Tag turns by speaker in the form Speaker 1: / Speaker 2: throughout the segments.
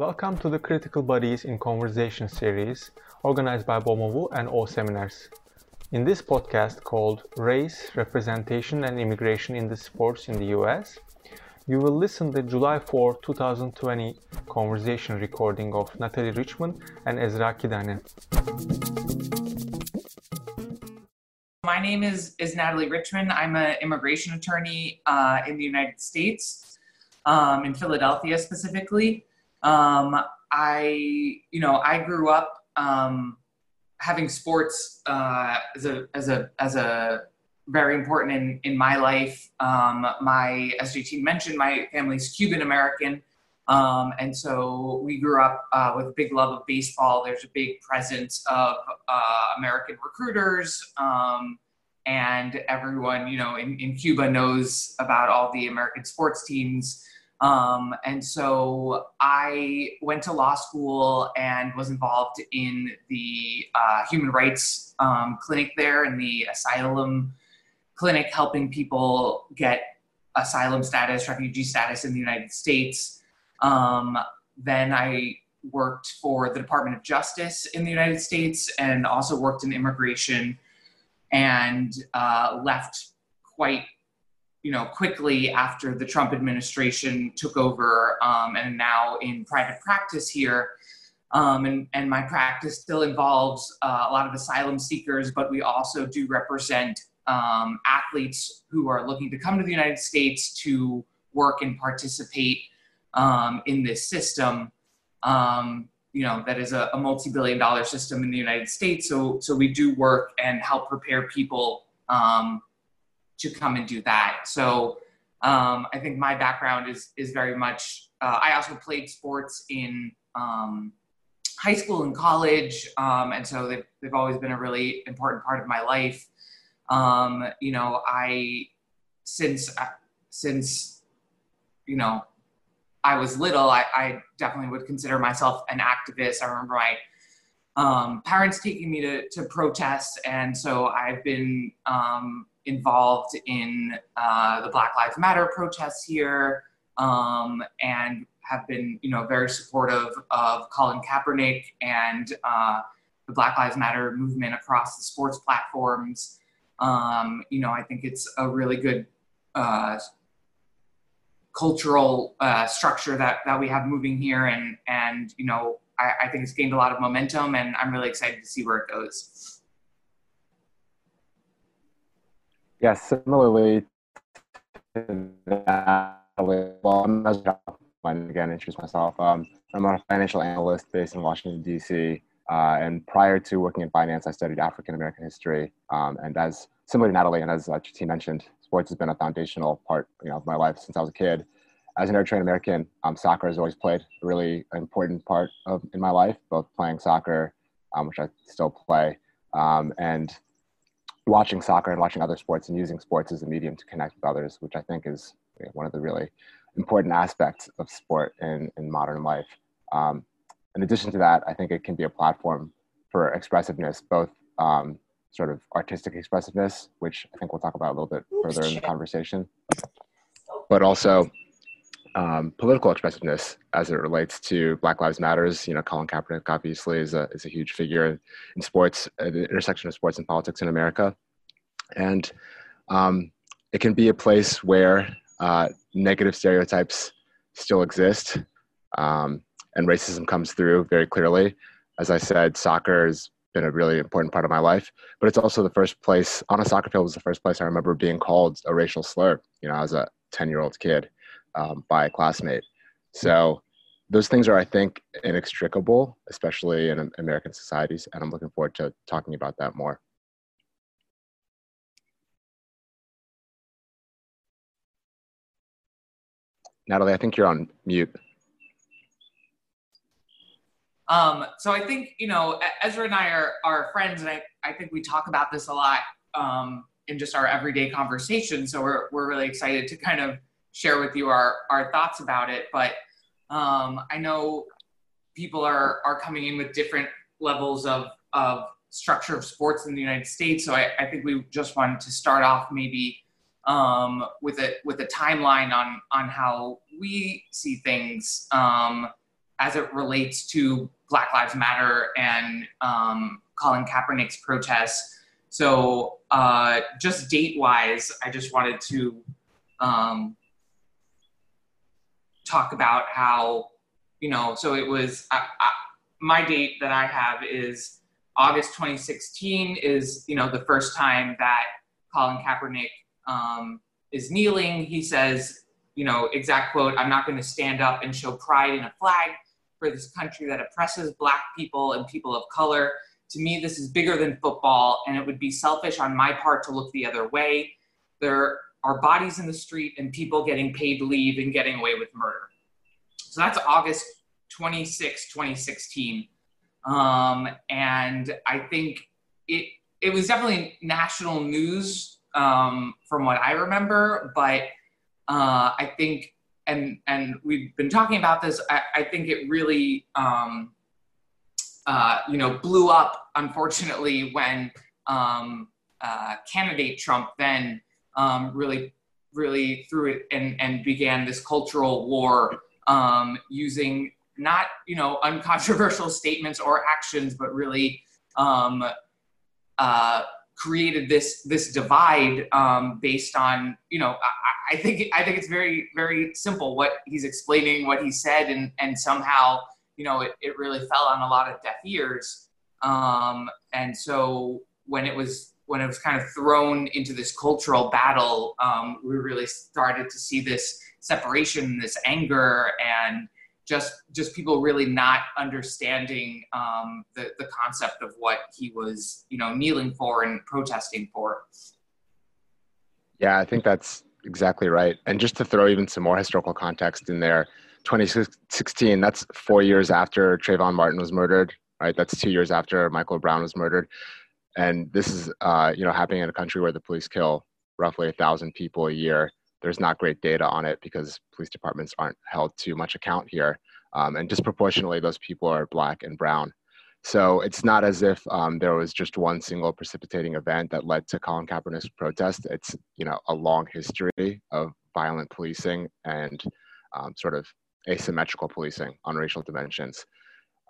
Speaker 1: Welcome to the Critical Bodies in Conversation series organized by Bomovu and O Seminars. In this podcast called Race, Representation and Immigration in the Sports in the US, you will listen to the July 4, 2020 conversation recording of Natalie Richman and Ezra Kidane.
Speaker 2: My name is, is Natalie Richman. I'm an immigration attorney uh, in the United States, um, in Philadelphia specifically. Um, I, you know, I grew up um, having sports uh, as a as a as a very important in in my life. Um, my as JT mentioned, my family's Cuban American, um, and so we grew up uh, with a big love of baseball. There's a big presence of uh, American recruiters. Um, and everyone, you know, in, in Cuba knows about all the American sports teams. Um, and so I went to law school and was involved in the uh, human rights um, clinic there and the asylum clinic, helping people get asylum status, refugee status in the United States. Um, then I worked for the Department of Justice in the United States and also worked in immigration and uh, left quite you know, quickly after the Trump administration took over um, and now in private practice here. Um, and, and my practice still involves uh, a lot of asylum seekers, but we also do represent um, athletes who are looking to come to the United States to work and participate um, in this system. Um, you know, that is a, a multi-billion dollar system in the United States. So, so we do work and help prepare people um, to come and do that. So um, I think my background is is very much. Uh, I also played sports in um, high school and college, um, and so they've they've always been a really important part of my life. Um, you know, I since uh, since you know I was little, I, I definitely would consider myself an activist. I remember my um, parents taking me to, to protest, and so I've been um, involved in uh, the Black Lives Matter protests here um, and have been, you know, very supportive of Colin Kaepernick and uh, the Black Lives Matter movement across the sports platforms. Um, you know, I think it's a really good uh, cultural uh, structure that that we have moving here, and and you know, I, I think it's gained a lot of momentum, and I'm really excited to see where it goes.
Speaker 3: Yeah, similarly to that, well, I'm again introduce myself. Um, I'm a financial analyst based in Washington D.C. Uh, and prior to working in finance, I studied African American history. Um, and as similar to Natalie and as uh, mentioned, sports has been a foundational part you know, of my life since I was a kid. As an Eritrean American, um, soccer has always played a really important part of in my life, both playing soccer, um, which I still play, um, and watching soccer and watching other sports and using sports as a medium to connect with others, which I think is you know, one of the really important aspects of sport in, in modern life. Um, in addition to that, I think it can be a platform for expressiveness, both um, sort of artistic expressiveness, which I think we'll talk about a little bit further in the conversation, but also um, political expressiveness as it relates to Black Lives Matters. You know, Colin Kaepernick obviously is a is a huge figure in sports, at the intersection of sports and politics in America, and um, it can be a place where uh, negative stereotypes still exist, um, and racism comes through very clearly. As I said, soccer has been a really important part of my life, but it's also the first place on a soccer field was the first place I remember being called a racial slur. You know, as a ten year old kid um, by a classmate. So those things are, I think, inextricable, especially in American societies, and I'm looking forward to talking about that more. Natalie, I think you're on mute.
Speaker 2: Um, so I think, you know, Ezra and I are, are friends, and I, I think we talk about this a lot um, in just our everyday conversation. So we're, we're really excited to kind of share with you our, our thoughts about it. But um, I know people are, are coming in with different levels of, of structure of sports in the United States. So I, I think we just wanted to start off maybe um, with a with a timeline on on how we see things um, as it relates to Black Lives Matter and um, Colin Kaepernick's protests. So, uh, just date wise, I just wanted to um, talk about how, you know, so it was I, I, my date that I have is August 2016, is, you know, the first time that Colin Kaepernick um, is kneeling. He says, you know, exact quote, I'm not going to stand up and show pride in a flag for this country that oppresses black people and people of color. To me, this is bigger than football, and it would be selfish on my part to look the other way. There are bodies in the street and people getting paid leave and getting away with murder. So that's August 26, 2016. Um, and I think it, it was definitely national news um, from what I remember, but uh, I think and and we've been talking about this. I, I think it really, um, uh, you know, blew up. Unfortunately, when um, uh, candidate Trump then um, really, really threw it and and began this cultural war um, using not you know uncontroversial statements or actions, but really. Um, uh, created this this divide um, based on you know I, I, think I think it's very very simple what he's explaining what he said and and somehow you know it, it really fell on a lot of deaf ears um, and so when it was when it was kind of thrown into this cultural battle um, we really started to see this separation this anger and just just people really not understanding um, the the concept of what he was you know kneeling for and protesting for.
Speaker 3: Yeah, I think that's exactly right. And just to throw even some more historical context in there, 2016, that's four years after Trayvon Martin was murdered, right? That's two years after Michael Brown was murdered. And this is, uh, you know, happening in a country where the police kill roughly a thousand people a year there's not great data on it because police departments aren't held to much account here. Um, and disproportionately, those people are black and brown. So it's not as if um, there was just one single precipitating event that led to Colin Kaepernick's protest. It's you know a long history of violent policing and um, sort of asymmetrical policing on racial dimensions.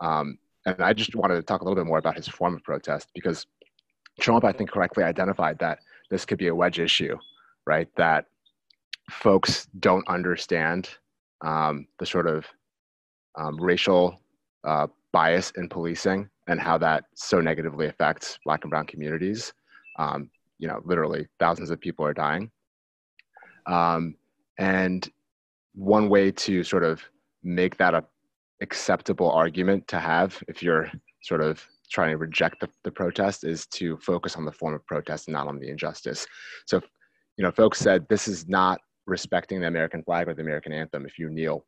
Speaker 3: Um, and I just wanted to talk a little bit more about his form of protest because Trump, I think, correctly identified that this could be a wedge issue, right? That folks don't understand um, the sort of um, racial uh, bias in policing and how that so negatively affects black and brown communities. Um, you know, literally thousands of people are dying. Um, and one way to sort of make that a acceptable argument to have if you're sort of trying to reject the, the protest is to focus on the form of protest and not on the injustice. So, you know, folks said this is not respecting the American flag or the American anthem if you kneel.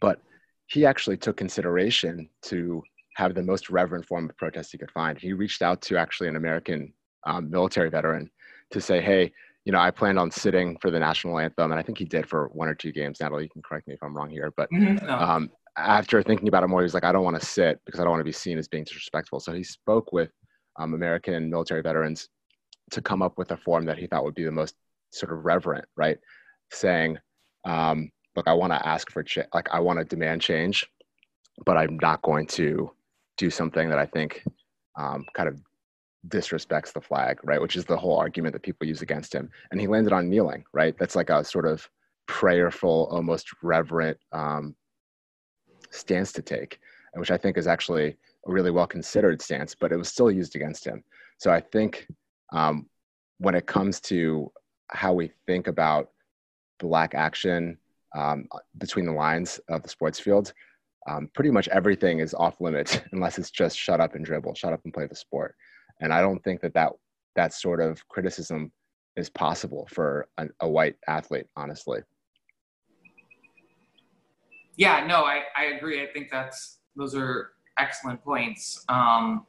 Speaker 3: But he actually took consideration to have the most reverent form of protest he could find. He reached out to actually an American um, military veteran to say, hey, you know, I planned on sitting for the national anthem, and I think he did for one or two games. Natalie, you can correct me if I'm wrong here, but mm-hmm. um, after thinking about it more, he was like, I don't want to sit because I don't want to be seen as being disrespectful. So he spoke with um, American military veterans to come up with a form that he thought would be the most sort of reverent, right? saying, um, look, I want to ask for, ch- like, I want to demand change, but I'm not going to do something that I think um, kind of disrespects the flag, right? Which is the whole argument that people use against him. And he landed on kneeling, right? That's like a sort of prayerful, almost reverent um, stance to take, which I think is actually a really well considered stance, but it was still used against him. So I think um, when it comes to how we think about black action um, between the lines of the sports field, um, pretty much everything is off limits unless it's just shut up and dribble, shut up and play the sport. And I don't think that that, that sort of criticism is possible for a, a white athlete, honestly.
Speaker 2: Yeah, no, I, I agree. I think that's those are excellent points. Um,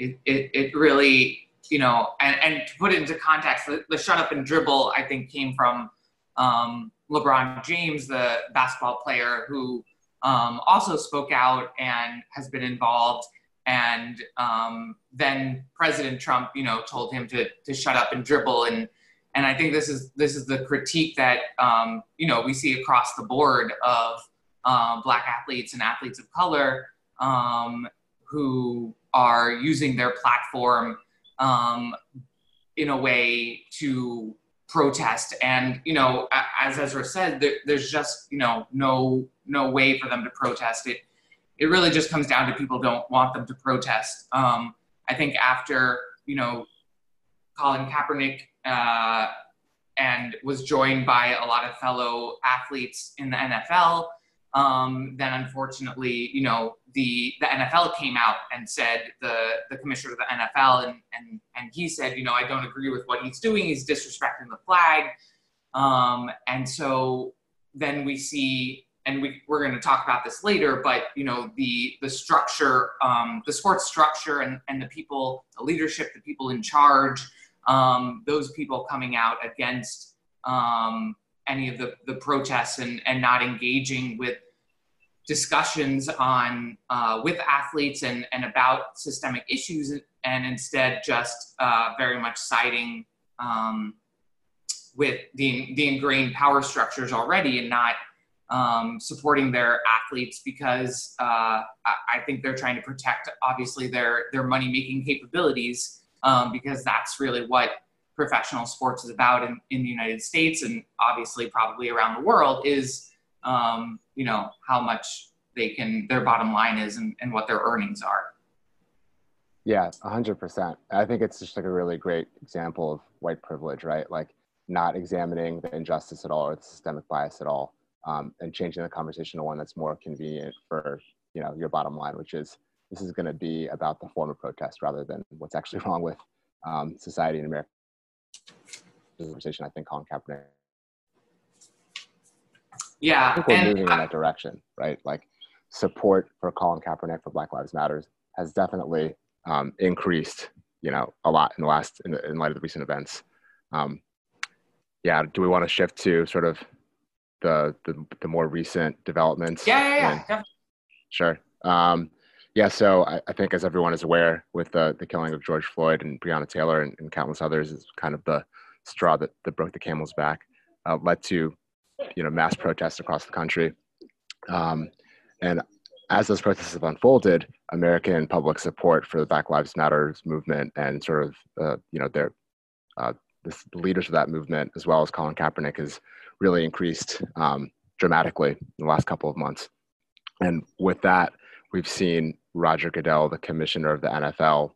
Speaker 2: it, it, it really, you know, and, and to put it into context, the, the shut up and dribble, I think, came from um, LeBron James, the basketball player who um, also spoke out and has been involved. And um, then President Trump, you know, told him to, to shut up and dribble. And and I think this is this is the critique that um, you know we see across the board of uh, Black athletes and athletes of color um, who are using their platform um, in a way to protest. And you know, as Ezra said, there, there's just you know no no way for them to protest. It it really just comes down to people don't want them to protest. Um, I think after you know Colin Kaepernick uh, and was joined by a lot of fellow athletes in the NFL. Um, then unfortunately, you know, the the NFL came out and said the the commissioner of the NFL and and and he said, you know, I don't agree with what he's doing. He's disrespecting the flag. Um, and so then we see, and we we're going to talk about this later, but you know, the the structure, um, the sports structure, and and the people, the leadership, the people in charge um, those people coming out against um, any of the, the protests and, and not engaging with discussions on uh, with athletes and, and about systemic issues and instead just uh, very much siding um, with the, the ingrained power structures already and not um, supporting their athletes because uh, I think they're trying to protect obviously their their money making capabilities um, because that's really what professional sports is about in, in the United States and obviously probably around the world is, um, you know, how much they can, their bottom line is and, and what their earnings are.
Speaker 3: Yeah, 100%. I think it's just like a really great example of white privilege, right? Like not examining the injustice at all or the systemic bias at all um, and changing the conversation to one that's more convenient for, you know, your bottom line, which is this is going to be about the form of protest rather than what's actually wrong with um, society in America. Conversation, I think Colin Kaepernick.
Speaker 2: Yeah,
Speaker 3: I think we're moving I, in that direction, right? Like support for Colin Kaepernick for Black Lives Matters has definitely um, increased, you know, a lot in the last in, the, in light of the recent events. Um, yeah, do we want to shift to sort of the the, the more recent developments?
Speaker 2: Yeah, yeah, yeah.
Speaker 3: sure. Um, yeah, so I, I, think as everyone is aware, with the, the killing of George Floyd and Breonna Taylor and, and countless others, is kind of the straw that, that broke the camel's back, uh, led to you know mass protests across the country. Um, and as those protests have unfolded, American public support for the Black Lives Matters movement and sort of uh, you know their uh, the leaders of that movement, as well as Colin Kaepernick, has really increased um, dramatically in the last couple of months. And with that, we've seen Roger Goodell, the commissioner of the NFL,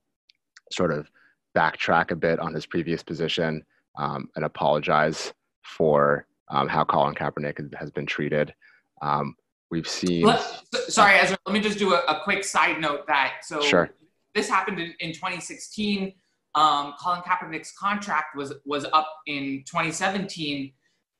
Speaker 3: sort of backtrack a bit on his previous position um, and apologize for um, how Colin Kaepernick has been treated. Um, we've seen.
Speaker 2: Let, sorry, Ezra, let me just do a, a, quick side note that so
Speaker 3: sure.
Speaker 2: this happened in, in 2016. Um, Colin Kaepernick's contract was was up in 2017,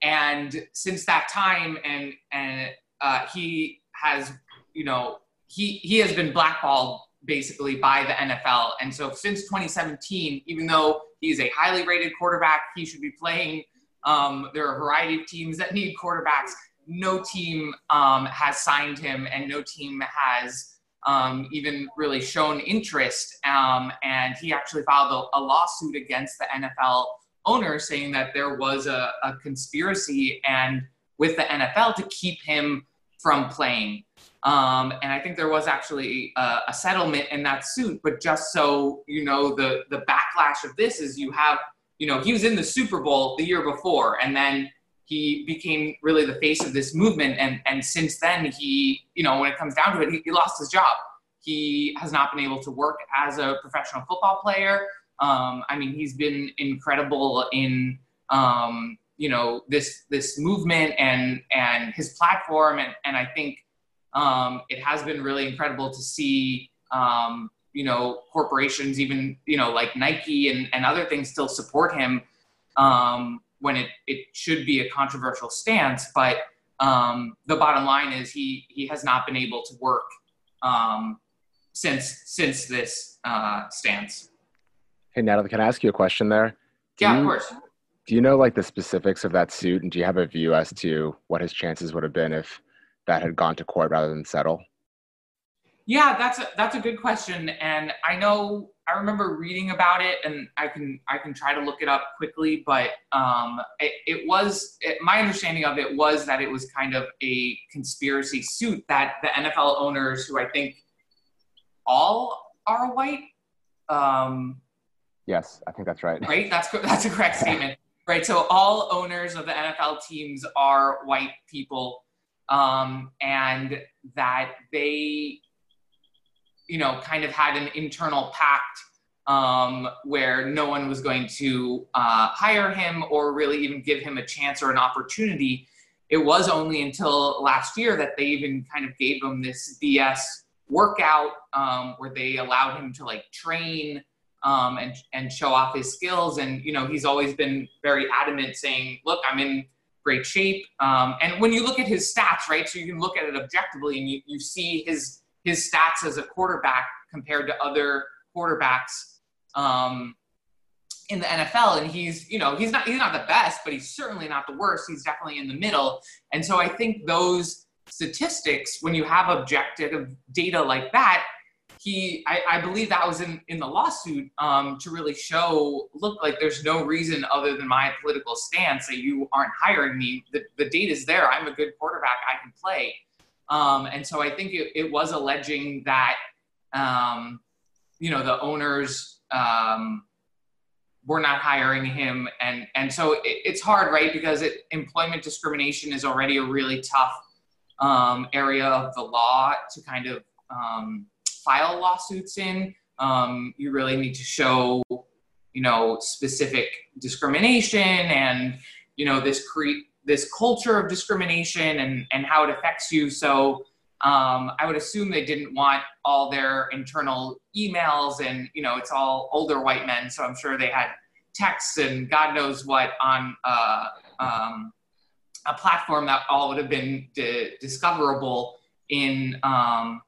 Speaker 2: and since that time, and and uh, he has you know he he has been blackballed basically by the NFL. And so since 2017, even though he's a highly rated quarterback, he should be playing. Um, there are a variety of teams that need quarterbacks. No team um, has signed him, and no team has um, even really shown interest. Um, and he actually filed a, a, lawsuit against the NFL owner, saying that there was a, a conspiracy and with the NFL to keep him from playing. Um, and I think there was actually a, a, settlement in that suit. But just so you know, the the backlash of this is you have, you know, he was in the Super Bowl the year before, and then he became really the face of this movement. And and since then, he, you know, when it comes down to it, he, he lost his job. He has not been able to work as a professional football player. Um, I mean, he's been incredible in um, you know this this movement and and his platform, and and I think um, it has been really incredible to see, um, you know, corporations, even, you know, like Nike and, and other things still support him um, when it, it should be a controversial stance. But um, the bottom line is he, he has not been able to work um, since, since this uh, stance.
Speaker 3: Hey, Natalie, can I ask you a question there?
Speaker 2: Do yeah, you, of course.
Speaker 3: Do you know like the specifics of that suit and do you have a view as to what his chances would have been if that had gone to court rather than settle?
Speaker 2: Yeah, that's a, that's a good question, and I know I remember reading about it, and I can I can try to look it up quickly, but um, it, it was it, my understanding of it was that it was kind of a conspiracy suit that the NFL owners, who I think all are white. Um,
Speaker 3: yes, I think that's right.
Speaker 2: Right, that's that's a correct statement. Right, so all owners of the NFL teams are white people, um, and that they you know, kind of had an internal pact um, where no one was going to uh, hire him or really even give him a chance or an opportunity. It was only until last year that they even kind of gave him this BS workout um, where they allowed him to like train um, and and show off his skills. And you know, he's always been very adamant, saying, "Look, I'm in great shape." Um, and when you look at his stats, right, so you can look at it objectively, and you, you see his his stats as a quarterback compared to other quarterbacks um, in the NFL. And he's, you know, he's not he's not the best, but he's certainly not the worst. He's definitely in the middle. And so I think those statistics, when you have objective data like that, he I, I believe that was in, in the lawsuit um, to really show look like there's no reason other than my political stance that you aren't hiring me. The, the data's there. I'm a good quarterback. I can play. Um, and so I think it, it was alleging that, um, you know, the owners um, were not hiring him. And, and so it, it's hard, right? Because it, employment discrimination is already a really tough um, area of the law to kind of um, file lawsuits in. Um, you really need to show, you know, specific discrimination and, you know, this create this culture of discrimination and, and how it affects you. So um, I would assume they didn't want all their internal emails and, you know, it's all older white men. So I'm sure they had texts and God knows what on uh, um, a platform that all would have been di- discoverable in um,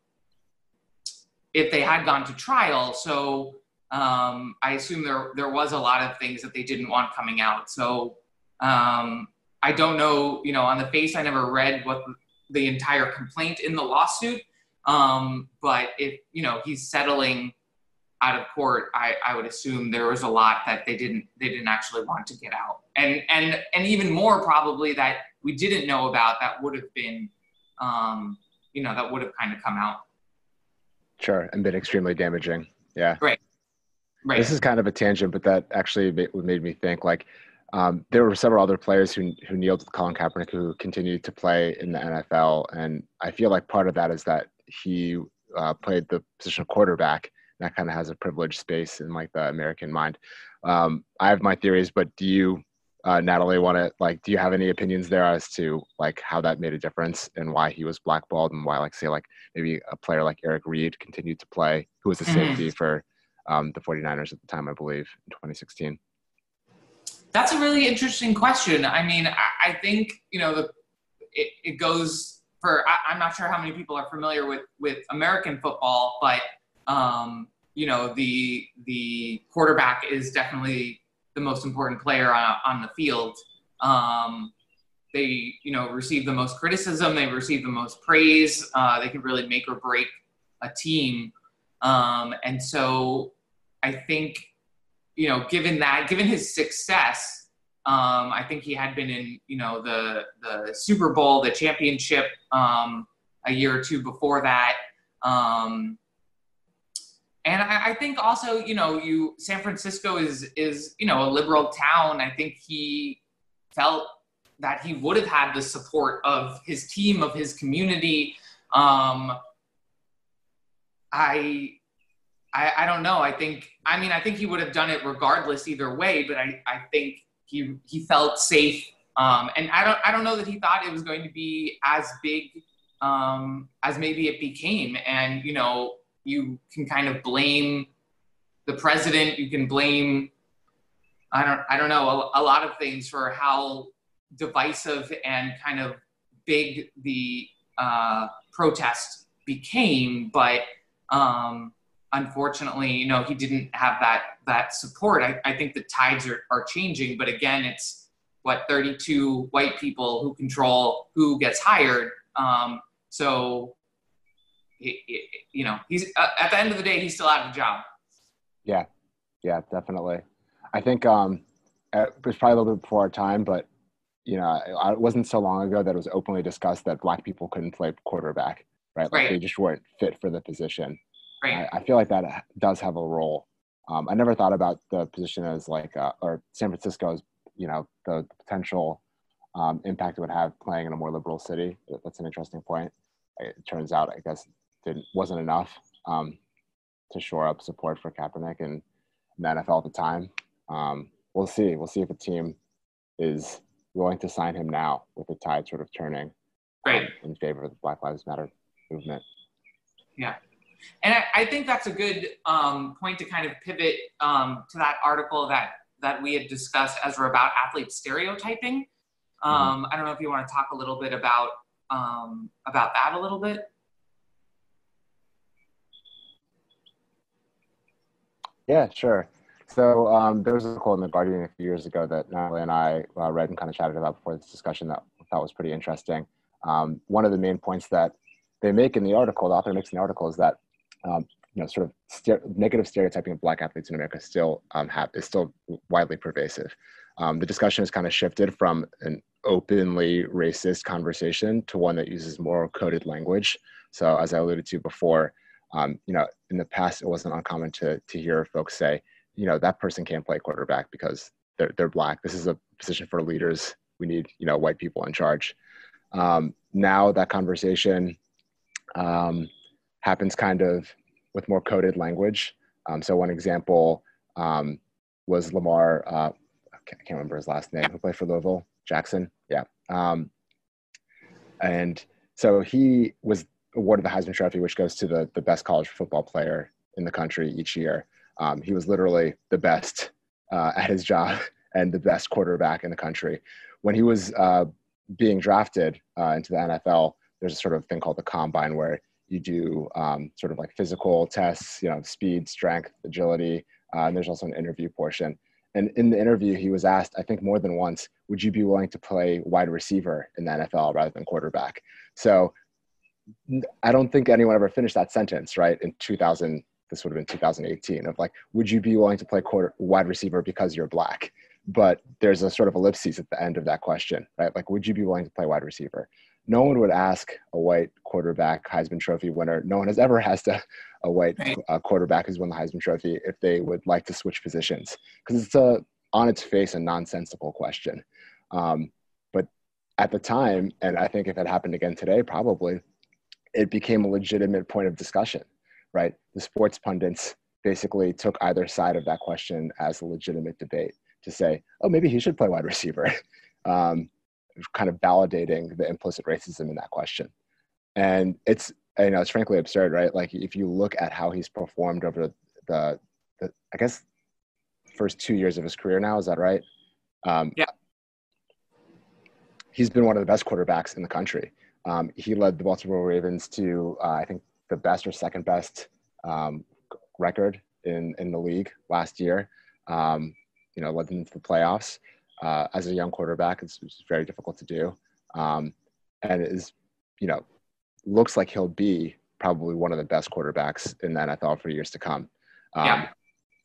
Speaker 2: if they had gone to trial. So um, I assume there, there was a lot of things that they didn't want coming out. So um, I don't know, you know, on the face, I never read what the entire complaint in the lawsuit. Um, but if, you know, he's settling out of court, I, I would assume there was a lot that they didn't, they didn't actually want to get out. And, and, and even more probably that we didn't know about that would have been, um, you know, that would have kind of come out.
Speaker 3: Sure. And been extremely damaging. Yeah.
Speaker 2: Right. Right.
Speaker 3: This is kind of a tangent, but that actually made me think like, um, there were several other players who who kneeled with Colin Kaepernick who continued to play in the NFL, and I feel like part of that is that he uh, played the position of quarterback. And that kind of has a privileged space in like the American mind. Um, I have my theories, but do you, uh, Natalie, want to like? Do you have any opinions there as to like how that made a difference and why he was blackballed and why, like, say, like maybe a player like Eric Reid continued to play, who was a mm-hmm. safety for um, the 49ers at the time, I believe, in 2016.
Speaker 2: That's a really interesting question. I mean, I, I think you know the it, it goes for. I, am not sure how many people are familiar with with American football, but um, you know the the quarterback is definitely the most important player on, on the field. Um, they you know receive the most criticism. They receive the most praise. Uh, they can really make or break a team. Um, and so I think you know, given that, given his success, um, I think he had been in, you know, the the Super Bowl, the championship um, a year or two before that. Um, and I, I, think also, you know, you San Francisco is is you know a liberal town. I think he felt that he would have had the support of his team, of his community. Um, I I, I don't know. I think, I mean, I think he would have done it regardless either way, but I, I think he, he felt safe. Um, and I don't, I don't know that he thought it was going to be as big um, as maybe it became. And, you know, you can kind of blame the president. You can blame, I don't, I don't know, a, a lot of things for how divisive and kind of big the uh, protest became. But, um, unfortunately, you know, he didn't have that that support. I, I think the tides are, are changing, but again, it's what 32 white people who control who gets hired. Um, so, you know, he's uh, at the end of the day, he's still out of a job.
Speaker 3: Yeah, yeah, definitely. I think um, it was probably a little bit before our time, but you know, it wasn't so long ago that it was openly discussed that black people couldn't play quarterback, right? Like
Speaker 2: right.
Speaker 3: they just weren't fit for the position.
Speaker 2: Right.
Speaker 3: I, I, feel like that does have a role. Um, I never thought about the position as like, uh, or San Francisco's, you know, the potential um, impact it would have playing in a more liberal city. That's an interesting point. It turns out, I guess, it wasn't enough um, to shore up support for Kaepernick and the NFL at the time. Um, we'll see. We'll see if a team is willing to sign him now with the tide sort of turning
Speaker 2: right.
Speaker 3: um, in favor of the Black Lives Matter movement.
Speaker 2: Yeah. And I, I think that's a good um, point to kind of pivot um, to that article that, that we had discussed as we're about athlete stereotyping. Mm-hmm. Um, mm-hmm. I don't know if you want to talk a little bit about um, about that a little bit.
Speaker 3: Yeah, sure. So um, there was a quote in the Guardian a few years ago that Natalie and I uh, read and kind of chatted about before this discussion that I thought was pretty interesting. Um, one of the main points that they make in the article, the author makes in the article, is that um, you know sort of negative stereotyping of Black athletes in America still um, have, is still widely pervasive. Um, the discussion has kind of shifted from an openly racist conversation to one that uses more coded language. So as I alluded to before, um, you know, in the past it wasn't uncommon to to hear folks say you know that person can't play quarterback because they're they're black. This is a position for leaders. We need you know white people in charge. Um, now that conversation um, happens kind of with more coded language. Um, so one example um, was Lamar. Uh, I can't remember his last name. Who played for Louisville? Jackson. Yeah. Um, and so he was awarded the Heisman Trophy, which goes to the the best college football player in the country each year. Um, he was literally the best uh, at his job and the best quarterback in the country. When he was uh, being drafted uh, into the NFL, there's a sort of thing called the combine where you do um, sort of like physical tests, you know, speed, strength, agility, uh, and there's also an interview portion. And in the interview, he was asked, I think more than once, would you be willing to play wide receiver in the NFL rather than quarterback? So I don't think anyone ever finished that sentence, right? In 2000, this would have been 2018 of like, would you be willing to play quarter wide receiver because you're black? But there's a sort of ellipses at the end of that question, right? Like, would you be willing to play wide receiver? No one would ask a white quarterback Heisman Trophy winner. No one has ever asked a, a white right. uh, quarterback who's won the Heisman Trophy if they would like to switch positions because it's a on its face a nonsensical question. Um, but at the time, and I think if it happened again today, probably it became a legitimate point of discussion right? The sports pundits basically took either side of that question as a legitimate debate to say, oh, maybe he should play wide receiver, um, kind of validating the implicit racism in that question. And it's, you know, it's frankly absurd, right? Like if you look at how he's performed over the, the I guess, first two years of his career now, is that right?
Speaker 2: Um, yeah.
Speaker 3: He's been one of the best quarterbacks in the country. Um, he led the Baltimore Ravens to, uh, I think, the best or second best um, record in, in the league last year. Um, you know, led them to the playoffs. Uh, as a young quarterback, it's, it's very difficult to do. Um, and is, you know, looks like he'll be probably one of the best quarterbacks in the NFL for years to come. Um, yeah.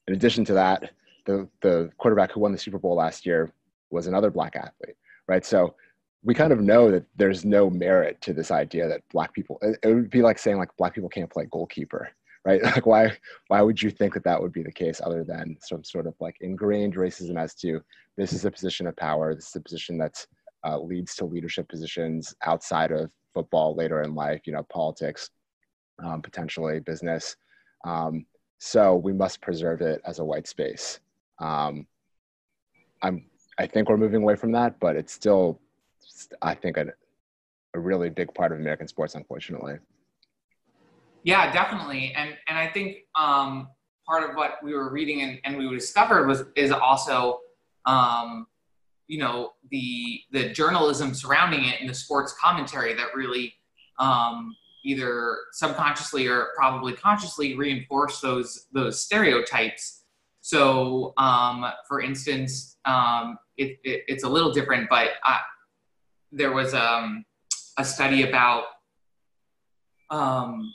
Speaker 3: In addition to that, the, the quarterback who won the Super Bowl last year was another black athlete, right? So we kind of know that there's no merit to this idea that black people it, would be like saying like black people can't play goalkeeper right? Like why why would you think that that would be the case other than some sort of like ingrained racism as to this is a position of power this is a position that uh, leads to leadership positions outside of football later in life you know politics um, potentially business. Um, so we must preserve it as a white space. Um, i'm i think we're moving away from that but it's still I think, a, a really big part of American sports, unfortunately.
Speaker 2: Yeah, definitely. And and I think um, part of what we were reading and, and we discovered was is also um, you know the the journalism surrounding it and the sports commentary that really um, either subconsciously or probably consciously reinforce those those stereotypes. So, um, for instance, um, it, it, it's a little different, but I, there was um, a study about um,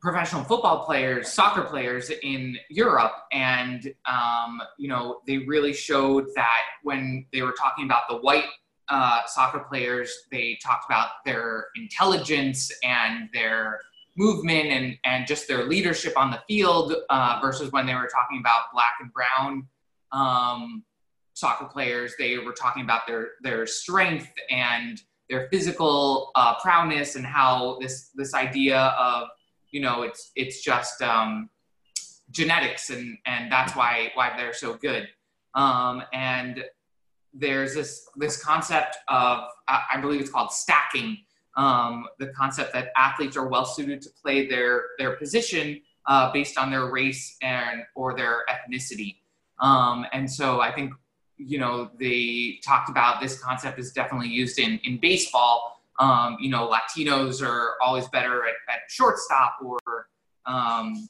Speaker 2: professional football players, soccer players in Europe, and um, you know they really showed that when they were talking about the white uh, soccer players, they talked about their intelligence and their movement and and just their leadership on the field uh, versus when they were talking about black and brown um, soccer players, they were talking about their their strength and their physical uh, prowess and how this this idea of you know it's it's just um, genetics and and that's why why they're so good. Um, and there's this this concept of I believe it's called stacking um, the concept that athletes are well suited to play their their position uh, based on their race and or their ethnicity. Um, and so I think you know they talked about this concept is definitely used in in baseball um, you know, Latinos are always better at, at shortstop or um,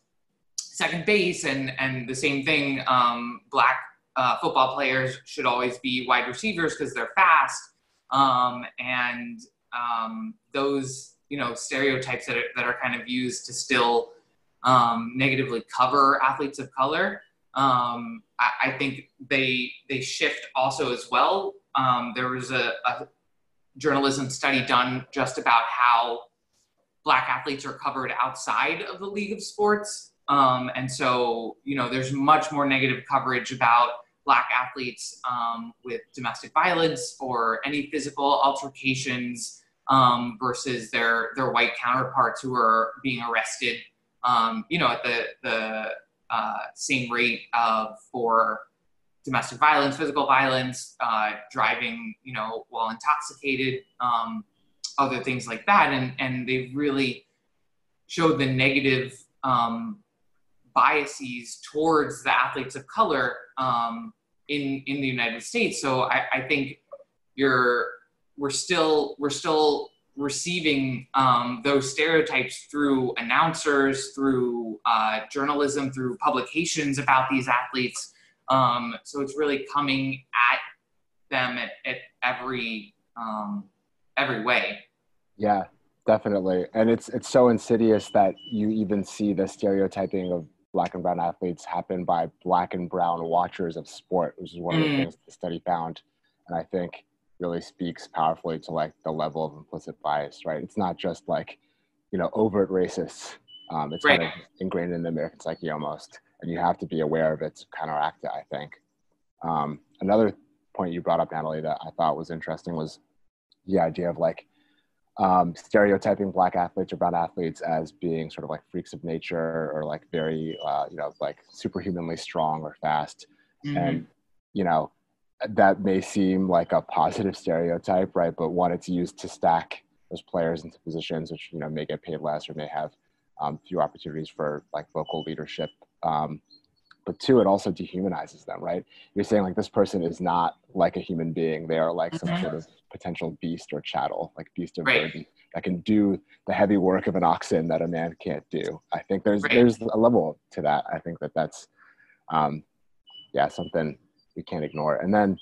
Speaker 2: second base, and and the same thing. Um, black uh, football players should always be wide receivers because they're fast, um, and um, those you know stereotypes that are, that are kind of used to still um, negatively cover athletes of color. I, I, think they they shift also as well. there was a, a journalism study done just about how black athletes are covered outside of the league of sports. Um, and so, you know, there's much more negative coverage about black athletes um, with domestic violence or any physical altercations um, versus their their white counterparts who are being arrested, um, you know, at the the uh, same rate of for domestic violence, physical violence, uh, driving, you know, while intoxicated, um, other things like that. And, and they really showed the negative um, biases towards the athletes of color um, in, in the United States. So I, I think you're, we're still, we're still receiving um, those stereotypes through announcers, through uh, journalism, through publications about these athletes. Um, so it's really coming at them at, at every um, every way.
Speaker 3: Yeah, definitely. And it's it's so insidious that you even see the stereotyping of black and brown athletes happen by black and brown watchers of sport, which is one of the mm. things the study found. And I think really speaks powerfully to like the level of implicit bias, right? It's not just like, you know, overt racists. Um, it's right. kind of ingrained in the American psyche almost and you have to be aware of it to counteract it, I think. Um, another point you brought up, Natalie, that I thought was interesting was the idea of like um, stereotyping black athletes or brown athletes as being sort of like freaks of nature or like very, uh, you know, like superhumanly strong or fast. Mm-hmm. And, you know, that may seem like a positive stereotype, right? But one, it's used to stack those players into positions which, you know, may get paid less or may have um, few opportunities for like local leadership um, but two, it also dehumanizes them, right? You're saying like this person is not like a human being; they are like mm-hmm. some sort of potential beast or chattel, like beast of right. burden that can do the heavy work of an oxen that a man can't do. I think there's right. there's a level to that. I think that that's, um, yeah, something we can't ignore. And then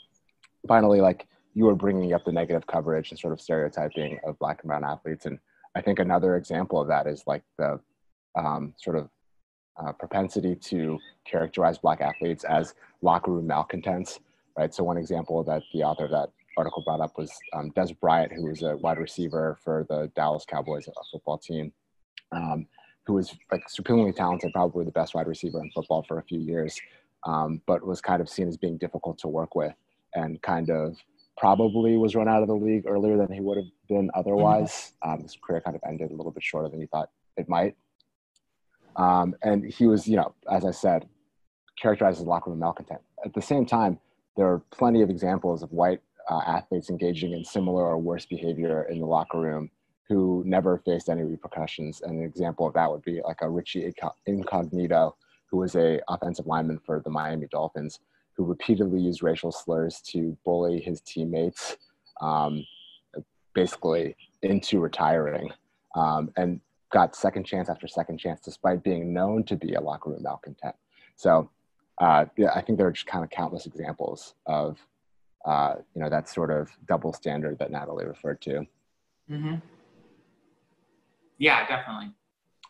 Speaker 3: finally, like you were bringing up the negative coverage and sort of stereotyping of black and brown athletes, and I think another example of that is like the um, sort of uh, propensity to characterize black athletes as locker room malcontents, right? So one example that the author of that article brought up was um, Dez Bryant, who was a wide receiver for the Dallas Cowboys football team, um, who was like supremely talented, probably the best wide receiver in football for a few years, um, but was kind of seen as being difficult to work with and kind of probably was run out of the league earlier than he would have been otherwise. Mm-hmm. Um, his career kind of ended a little bit shorter than he thought it might. Um, and he was, you know, as I said, characterized as locker room malcontent. At the same time, there are plenty of examples of white uh, athletes engaging in similar or worse behavior in the locker room who never faced any repercussions. And an example of that would be like a Richie Incognito, who was a offensive lineman for the Miami Dolphins, who repeatedly used racial slurs to bully his teammates, um, basically into retiring. Um, and got second chance after second chance despite being known to be a locker room malcontent. So uh, yeah, I think there are just kind of countless examples of uh, you know that sort of double standard that Natalie referred to.
Speaker 2: Mm-hmm. Yeah, definitely.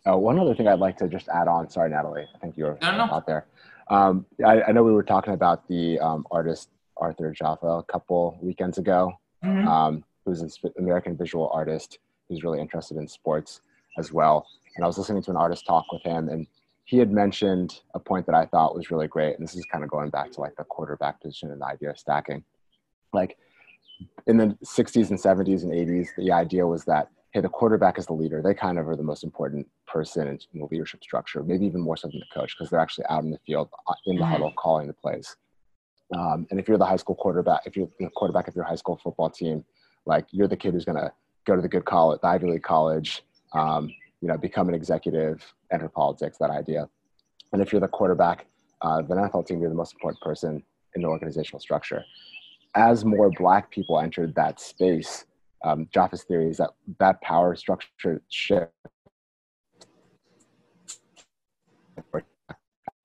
Speaker 3: Oh, one other thing I'd like to just add on. Sorry, Natalie. I think you were
Speaker 2: no, no.
Speaker 3: out there. Um, I, I, know we were talking about the um, artist Arthur Jafa a couple weekends ago, mm-hmm. um, who's an American visual artist who's really interested in sports as well. And I was listening to an artist talk with him, and he had mentioned a point that I thought was really great. And this is kind of going back to like the quarterback position and the idea of stacking. Like in the 60s and 70s and 80s, the idea was that hey, the quarterback is the leader. They kind of are the most important person in, in the leadership structure, maybe even more so than the coach, because they're actually out in the field, uh, in the huddle, calling the plays. Um, and if you're the high school quarterback, if you're the quarterback of your high school football team, like you're the kid who's going to go to the good college, the Ivy League college, um, you know, become an executive, enter politics, that idea. And if you're the quarterback uh, of an NFL team, you're the most important person in the organizational structure. As more black people entered that space, um, Jafa's theory is that that power structure shift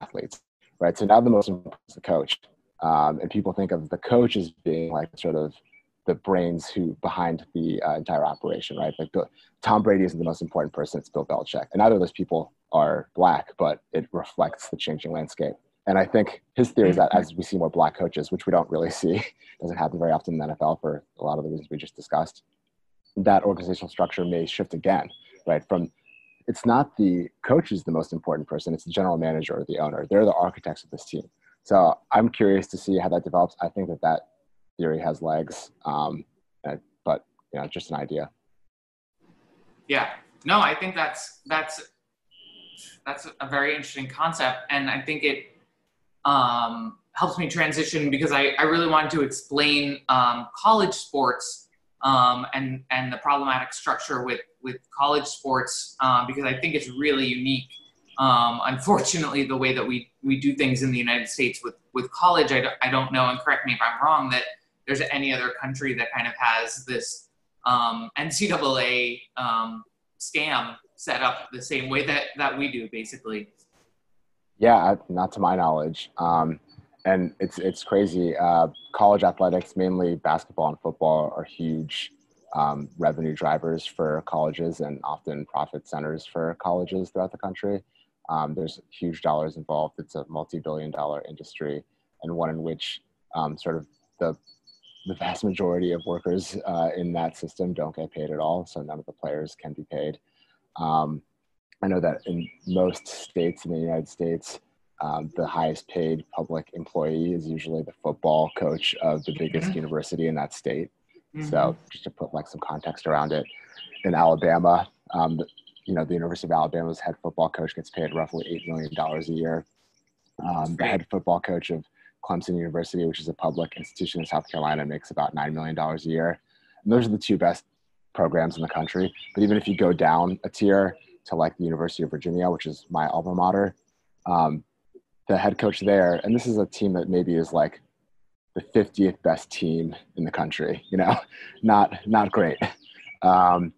Speaker 3: athletes, right? So now the most important is the coach, um, and people think of the coach as being like sort of the brains who behind the uh, entire operation, right? Like Tom Brady isn't the most important person; it's Bill Belichick, and neither of those people are black, but it reflects the changing landscape. And I think his theory is that as we see more black coaches, which we don't really see, doesn't happen very often in the NFL for a lot of the reasons we just discussed, that organizational structure may shift again, right? From it's not the coach is the most important person, it's the general manager or the owner. They're the architects of this team. So I'm curious to see how that develops. I think that that theory has legs, um, but you know, just an idea.
Speaker 2: Yeah, no, I think that's that's that's a very interesting concept, and I think it um, helps me transition because I, I really wanted to explain um, college sports um, and and the problematic structure with with college sports um, because I think it's really unique. Um, unfortunately, the way that we we do things in the United States with with college, I don't, I don't know, and correct me if I'm wrong, that there's any other country that kind of has this um, NCAA scam set up the same way that that we do, basically.
Speaker 3: Yeah, not to my knowledge. Um, and it's it's crazy. Uh, college athletics, mainly basketball and football, are huge um, revenue drivers for colleges and often profit centers for colleges throughout the country. Um, there's huge dollars involved. It's a multi-billion-dollar industry, and one in which um, sort of the the vast majority of workers uh, in that system don't get paid at all. So none of the players can be paid. Um, I know that in most states in the United States, um, the highest paid public employee is usually the football coach of the biggest university in that state. Mm-hmm. So just to put like some context around it, in Alabama, um, you know, the University of Alabama's head football coach gets paid roughly eight million dollars a year. Um, the head football coach of Clemson University, which is a public institution in South Carolina, makes about nine million dollars a year. And those are the two best programs in the country. But even if you go down a tier, to like the University of Virginia, which is my alma mater. Um, the head coach there, and this is a team that maybe is like the 50th best team in the country. You know, not not great. Um,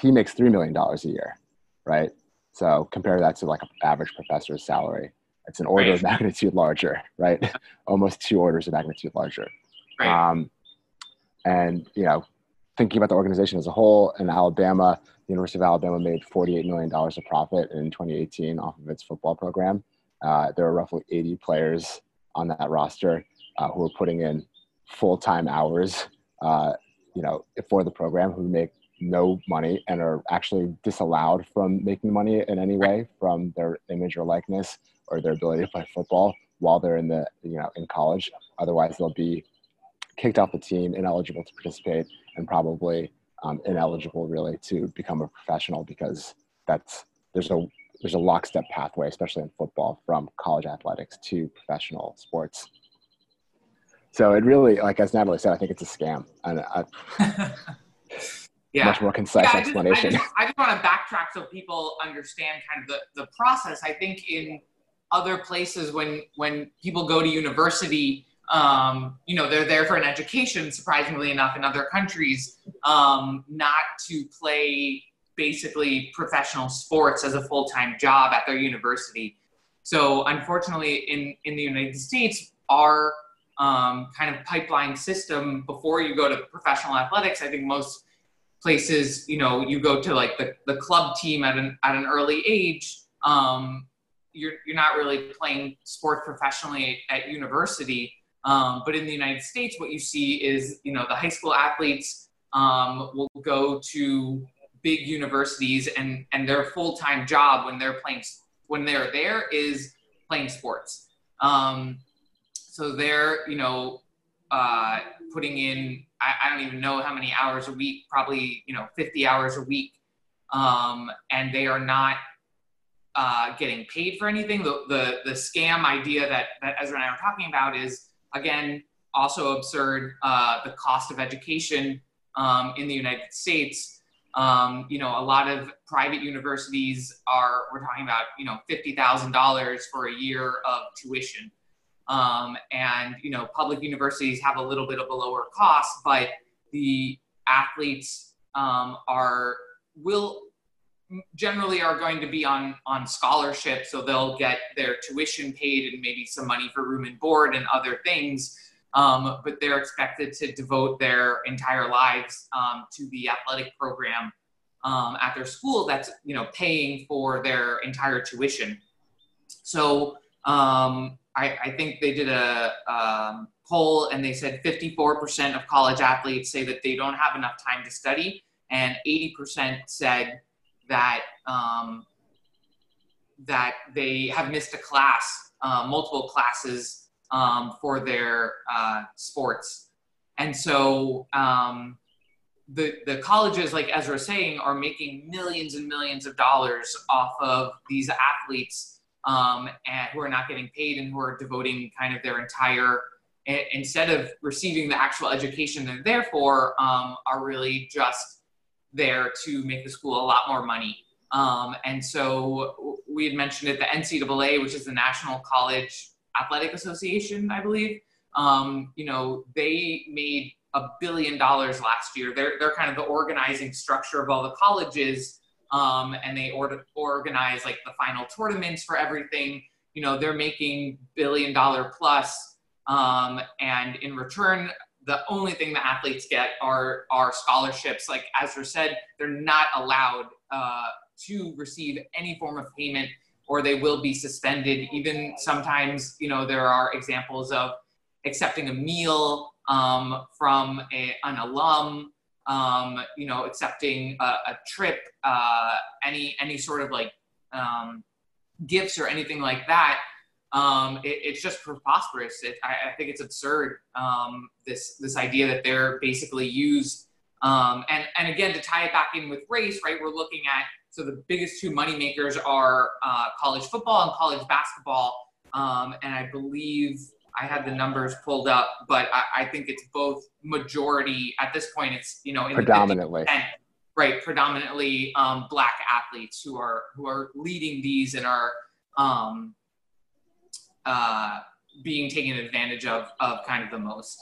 Speaker 3: he makes three million dollars a year, right? So compare that to like an average professor's salary. It's an order right. of magnitude larger, right? Almost two orders of magnitude larger. Right. Um, and you know, thinking about the organization as a whole in Alabama, the University of Alabama made $48 million of profit in 2018 off of its football program. Uh, there were roughly 80 players on that roster uh, who were putting in full-time hours, uh, you know, for the program who make no money and are actually disallowed from making money in any way from their image or likeness or their ability to play football while they're in the, you know, in college. Otherwise, they'll be kicked off the team, ineligible to participate, and probably um, ineligible really to become a professional because that's there's a there's a lockstep pathway, especially in football, from college athletics to professional sports. So it really, like as Natalie said, I think it's a scam. And I, yeah. much more concise yeah, explanation.
Speaker 2: I just, I just, want to backtrack so people understand kind of the, the process. I think in other places when when people go to university, um, you know, they're there for an education, surprisingly enough, in other countries, um, not to play basically professional sports as a full time job at their university. So, unfortunately, in, in the United States, our um, kind of pipeline system before you go to professional athletics, I think most places, you know, you go to like the, the club team at an, at an early age, um, you're, you're not really playing sports professionally at, university. Um, but in the United States, what you see is, you know, the high school athletes um, will go to big universities and, and their full-time job when they're playing, when they're there is playing sports. Um, so they're, you know, uh, putting in I, I, don't even know how many hours a week, probably you know 50 hours a week, um, and they are not uh, getting paid for anything. The, the the scam idea that that Ezra and I are talking about is again also absurd. Uh, the cost of education um, in the United States. Um, you know, a lot of private universities are, we're talking about, you know, $50,000 for a year of tuition. Um, and you know, public universities have a little bit of a lower cost, but the athletes um, are will generally are going to be on on scholarship, so they'll get their tuition paid and maybe some money for room and board and other things. Um, but they're expected to devote their entire lives um, to the athletic program um, at their school that's you know paying for their entire tuition. So um, I, I think they did a um, poll and they said 54% of college athletes say that they don't have enough time to study, and 80% said that um, that they have missed a class, uh, multiple classes um, for their uh, sports, and so um, the the colleges, like Ezra was saying, are making millions and millions of dollars off of these athletes um, and who are not getting paid and who are devoting kind of their entire instead of receiving the actual education they're there for um, are really just there to make the school a lot more money. Um, and so we had mentioned it the ncaa which is the national college athletic association i believe. Um, you know they made a billion dollars last year. They're, they're kind of the organizing structure of all the colleges um, and they or- organize like the final tournaments for everything. You know, they're making billion dollar plus, um, and in return, the only thing the athletes get are are scholarships. Like Ezra said, they're not allowed uh, to receive any form of payment, or they will be suspended. Even sometimes, you know, there are examples of accepting a meal um, from a, an alum um, you know, accepting a, a trip, uh, any any sort of like um, gifts or anything like that. Um, it, it's just preposterous. It, I, I, think it's absurd. Um, this this idea that they're basically used, um, and and again to tie it back in with race, right? We're looking at so the biggest two money makers are uh, college football and college basketball, um, and I believe I had the numbers pulled up, but I, I think it's both majority at this point. It's you know
Speaker 3: predominantly
Speaker 2: right, predominantly um, black athletes who are who are leading these and are um, uh, being taken advantage of of kind of the most.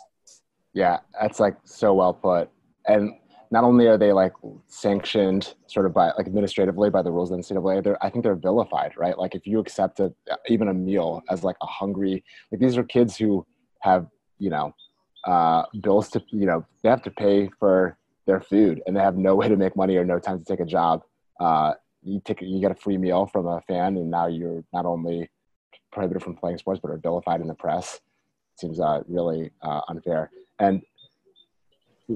Speaker 3: Yeah, that's like so well put. And not only are they like sanctioned sort of by like administratively by the rules of the NCAA, they're, I think they're vilified, right? Like if you accept a, even a meal as like a hungry, like these are kids who have, you know, uh, bills to, you know, they have to pay for their food and they have no way to make money or no time to take a job. Uh, you take, you get a free meal from a fan and now you're not only prohibited from playing sports, but are vilified in the press. seems uh, really uh, unfair. And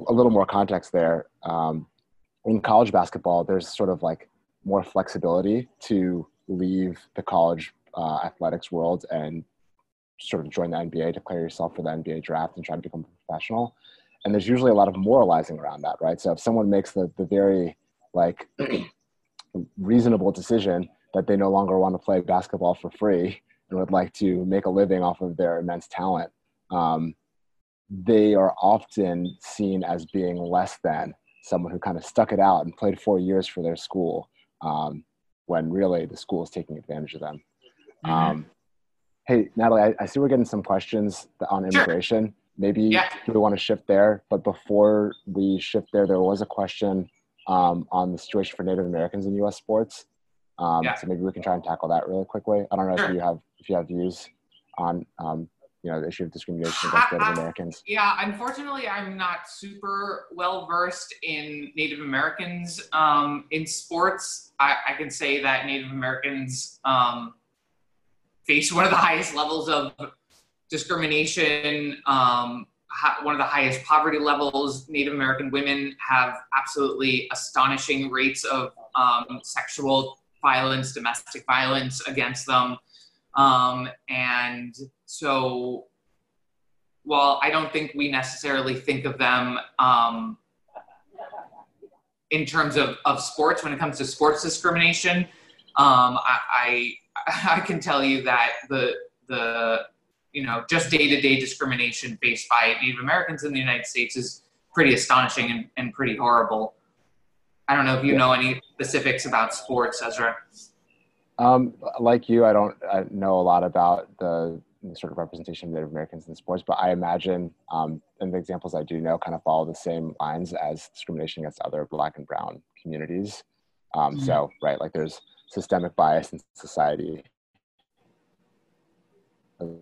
Speaker 3: a little more context there. Um, in college basketball, there's sort of like more flexibility to leave the college uh, athletics world and sort of join the NBA, declare yourself for the NBA draft, and try to become a professional. And there's usually a lot of moralizing around that, right? So if someone makes the, the very like reasonable decision that they no longer want to play basketball for free and would like to make a living off of their immense talent, um, they are often seen as being less than someone who kind of stuck it out and played four years for their school um, when really the school is taking advantage of them. Mm-hmm. Um, hey, Natalie, I, I, see we're getting some questions on immigration. Sure. Maybe yeah. we want to shift there, but before we shift there, there was a question um, on the situation for Native Americans in U.S. sports. Um, yeah. So maybe we can try and tackle that really quickly. I don't know sure. if you have if you have views on um, you know the issue of discrimination against Native Americans?
Speaker 2: Yeah, unfortunately, I'm not super well versed in Native Americans um, in sports. I, I, can say that Native Americans um, face one of the highest levels of discrimination. Um, one of the highest poverty levels. Native American women have absolutely astonishing rates of um, sexual violence, domestic violence against them. Um, and so, while I don't think we necessarily think of them um, in terms of, of sports, when it comes to sports discrimination, um, I, I, I can tell you that the the you know just day to day discrimination faced by Native Americans in the United States is pretty astonishing and, and pretty horrible. I don't know if you know any specifics about sports, Ezra.
Speaker 3: Um, like you, I don't I know a lot about the sort of representation of Native Americans in sports, but I imagine, um, and the examples I do know kind of follow the same lines as discrimination against other Black and Brown communities. Um, mm-hmm. So, right, like there's systemic bias in society, and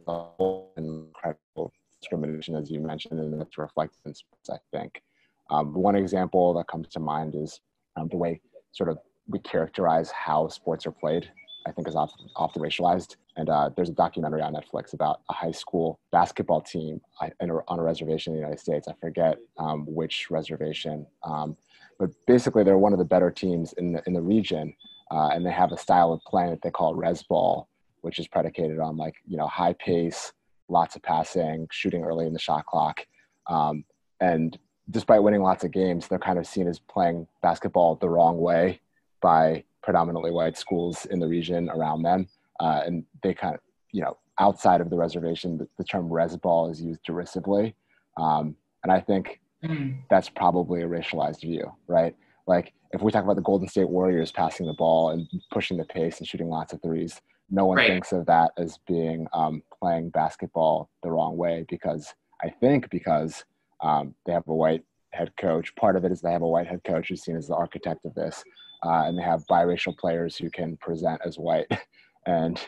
Speaker 3: incredible discrimination, as you mentioned, and it's reflected in sports. I think um, one example that comes to mind is um, the way sort of we characterize how sports are played I think is often, often racialized. And uh, there's a documentary on Netflix about a high school basketball team on a reservation in the United States. I forget um, which reservation, um, but basically they're one of the better teams in the in the region, uh, and they have a style of play that they call res ball, which is predicated on like you know high pace, lots of passing, shooting early in the shot clock, um, and despite winning lots of games, they're kind of seen as playing basketball the wrong way by predominantly white schools in the region around them. Uh, and they kind of, you know, outside of the reservation, the, the term res ball is used derisively. Um, and I think mm. that's probably a racialized view, right? Like if we talk about the Golden State Warriors passing the ball and pushing the pace and shooting lots of threes, no one right. thinks of that as being um, playing basketball the wrong way because I think because um, they have a white head coach. Part of it is they have a white head coach who's seen as the architect of this uh, and they have biracial players who can present as white. And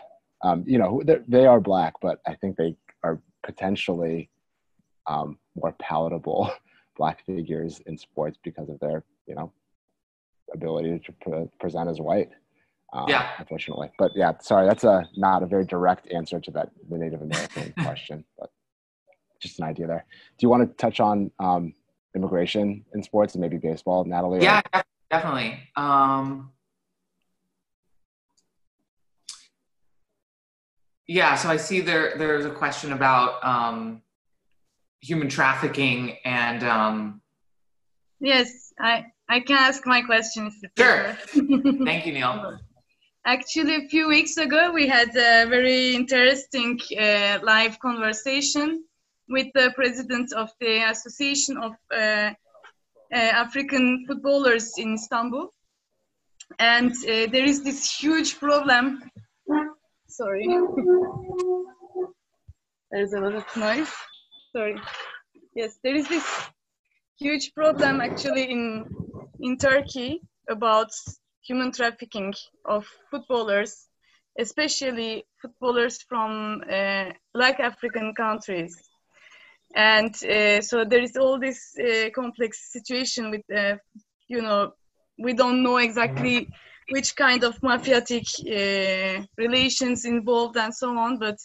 Speaker 3: um, you know they are black, but I think they are potentially um, more palatable black figures in sports because of their you know ability to pre- present as white.
Speaker 2: Um, yeah.
Speaker 3: Unfortunately, but yeah, sorry, that's a not a very direct answer to that the Native American question, but just an idea there. Do you want to touch on um, immigration in sports and maybe baseball, Natalie?
Speaker 2: Yeah, or? Definitely. Um, yeah, so I see there there's a question about um, human trafficking and. Um,
Speaker 4: yes, I I can ask my questions.
Speaker 2: Sure. Thank you, Neil.
Speaker 4: Actually, a few weeks ago, we had a very interesting uh, live conversation with the president of the Association of uh, African footballers in Istanbul. And uh, there is this huge problem. Sorry. There's a lot of noise. Sorry. Yes, there is this huge problem actually in in Turkey about human trafficking of footballers, especially footballers from uh, African countries and uh, so there is all this uh, complex situation with uh, you know we don't know exactly which kind of mafiotic uh, relations involved and so on but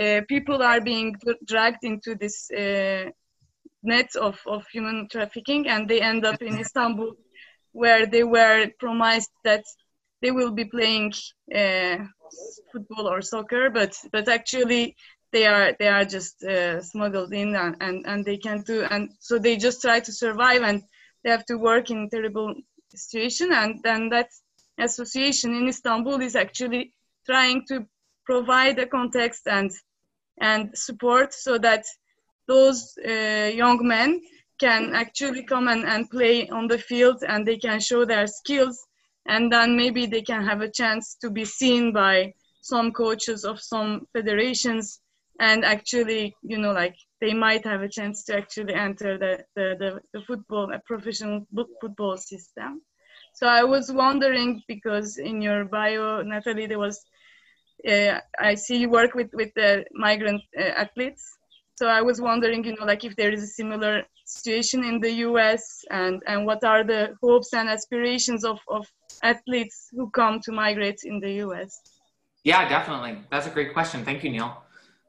Speaker 4: uh, people are being dragged into this uh, net of, of human trafficking and they end up in istanbul where they were promised that they will be playing football or soccer but but actually they are they are just uh, smuggled in and, and and they can't do and so they just try to survive and they have to work in terrible situation. And then that association in istanbul is actually trying to provide a context and and support so that those uh, young men can actually come and, and play on the field and they can show their skills. And then maybe they can have a chance to be seen by some coaches of some federations and actually you know like they might have a chance to actually enter the the, the, the football a professional football system so i was wondering because in your bio natalie there was uh, I see you work with with the migrant uh, athletes. So I was wondering, you know, like if there is a similar situation in the U.S. and and what are the hopes and aspirations of of athletes who come to migrate in the U.S.
Speaker 2: Yeah, definitely. That's a great question. Thank you, Neil.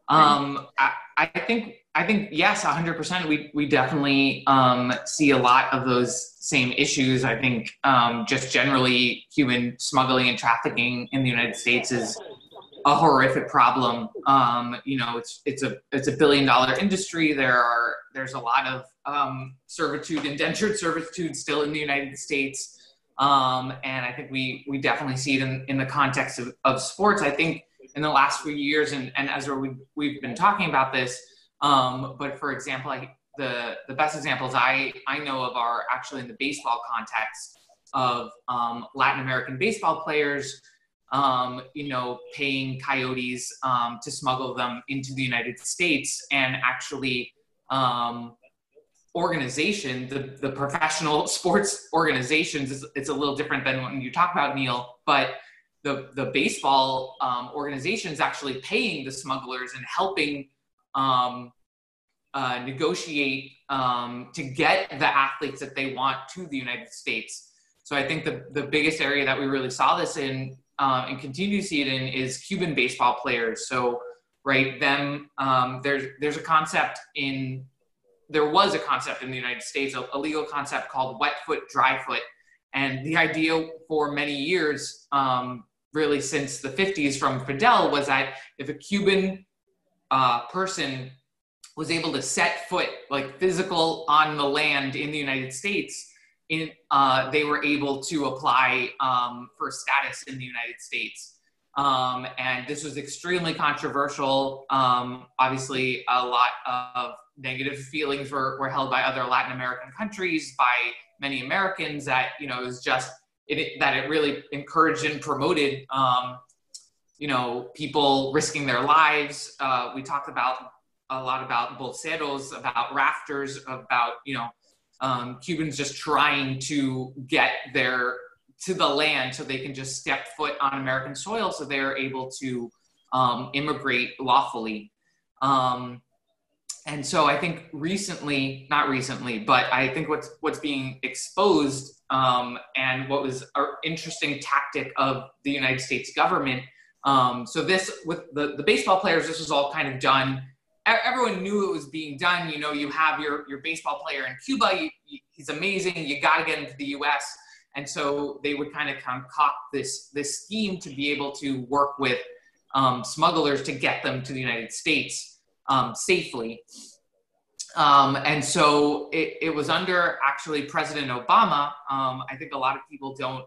Speaker 2: Um, I, I think I think yes, 100%. We we definitely um, see a lot of those same issues. I think um, just generally human smuggling and trafficking in the United States is a horrific problem. Um, you know, it's it's a it's a billion dollar industry. There are there's a lot of um, servitude, indentured servitude, still in the United States, um, and I think we we definitely see it in, in the context of, of sports. I think in the last few years, and and as we we've been talking about this um, but for example, the the best examples I I know of are actually in the baseball context of um, Latin American baseball players, um, you know, paying coyotes um, to smuggle them into the United States, and actually um, organization, the the professional sports organizations, is, it's a little different than when you talk about Neil, but the the baseball um, organizations actually paying the smugglers and helping um, uh, negotiate um, to get the athletes that they want to the United States. So I think the, the biggest area that we really saw this in um, and continue to see it in is Cuban baseball players. So right, them um, there's there's a concept in there was a concept in the United States, a, a legal concept called wet foot, dry foot, and the idea for many years, um, really since the 50s from Fidel, was that if a Cuban uh, person was able to set foot, like physical, on the land in the United States, in, uh, they were able to apply um, for status in the United States. Um, and this was extremely controversial. Um, obviously, a lot of negative feelings were, were held by other Latin American countries, by many Americans that, you know, it was just it, that it really encouraged and promoted um, you know, people risking their lives. Uh, we talked about a lot about balseros, about rafters, about you know, um, Cubans just trying to get their to the land so they can just step foot on American soil, so they're able to um, immigrate lawfully. Um, and so I think recently, not recently, but I think what's what's being exposed um, and what was an interesting tactic of the United States government um, so this with the, the baseball players, this was all kind of done. Everyone knew it was being done. You know, you have your, your baseball player in Cuba. You, you, he's amazing. You got to get him to the U.S. And so they would kind of concoct this this scheme to be able to work with um, smugglers to get them to the United States um, safely. Um, and so it, it, was under actually President Obama. Um, I think a lot of people don't,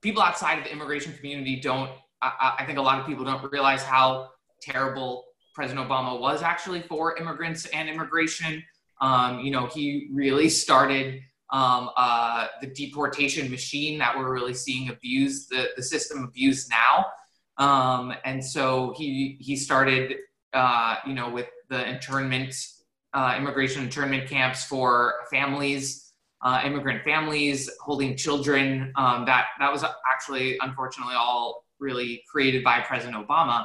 Speaker 2: people outside of the immigration community don't I, I think a lot of people don't realize how terrible President Obama was actually for immigrants and immigration. Um, you know, he really started um, uh, the deportation machine that we're really seeing abused, the, the system abused now. Um, and so he, he started, uh, you know, with the internment, uh, immigration internment camps for families, uh, immigrant families holding children. Um, that, that was actually, unfortunately, all really created by President Obama.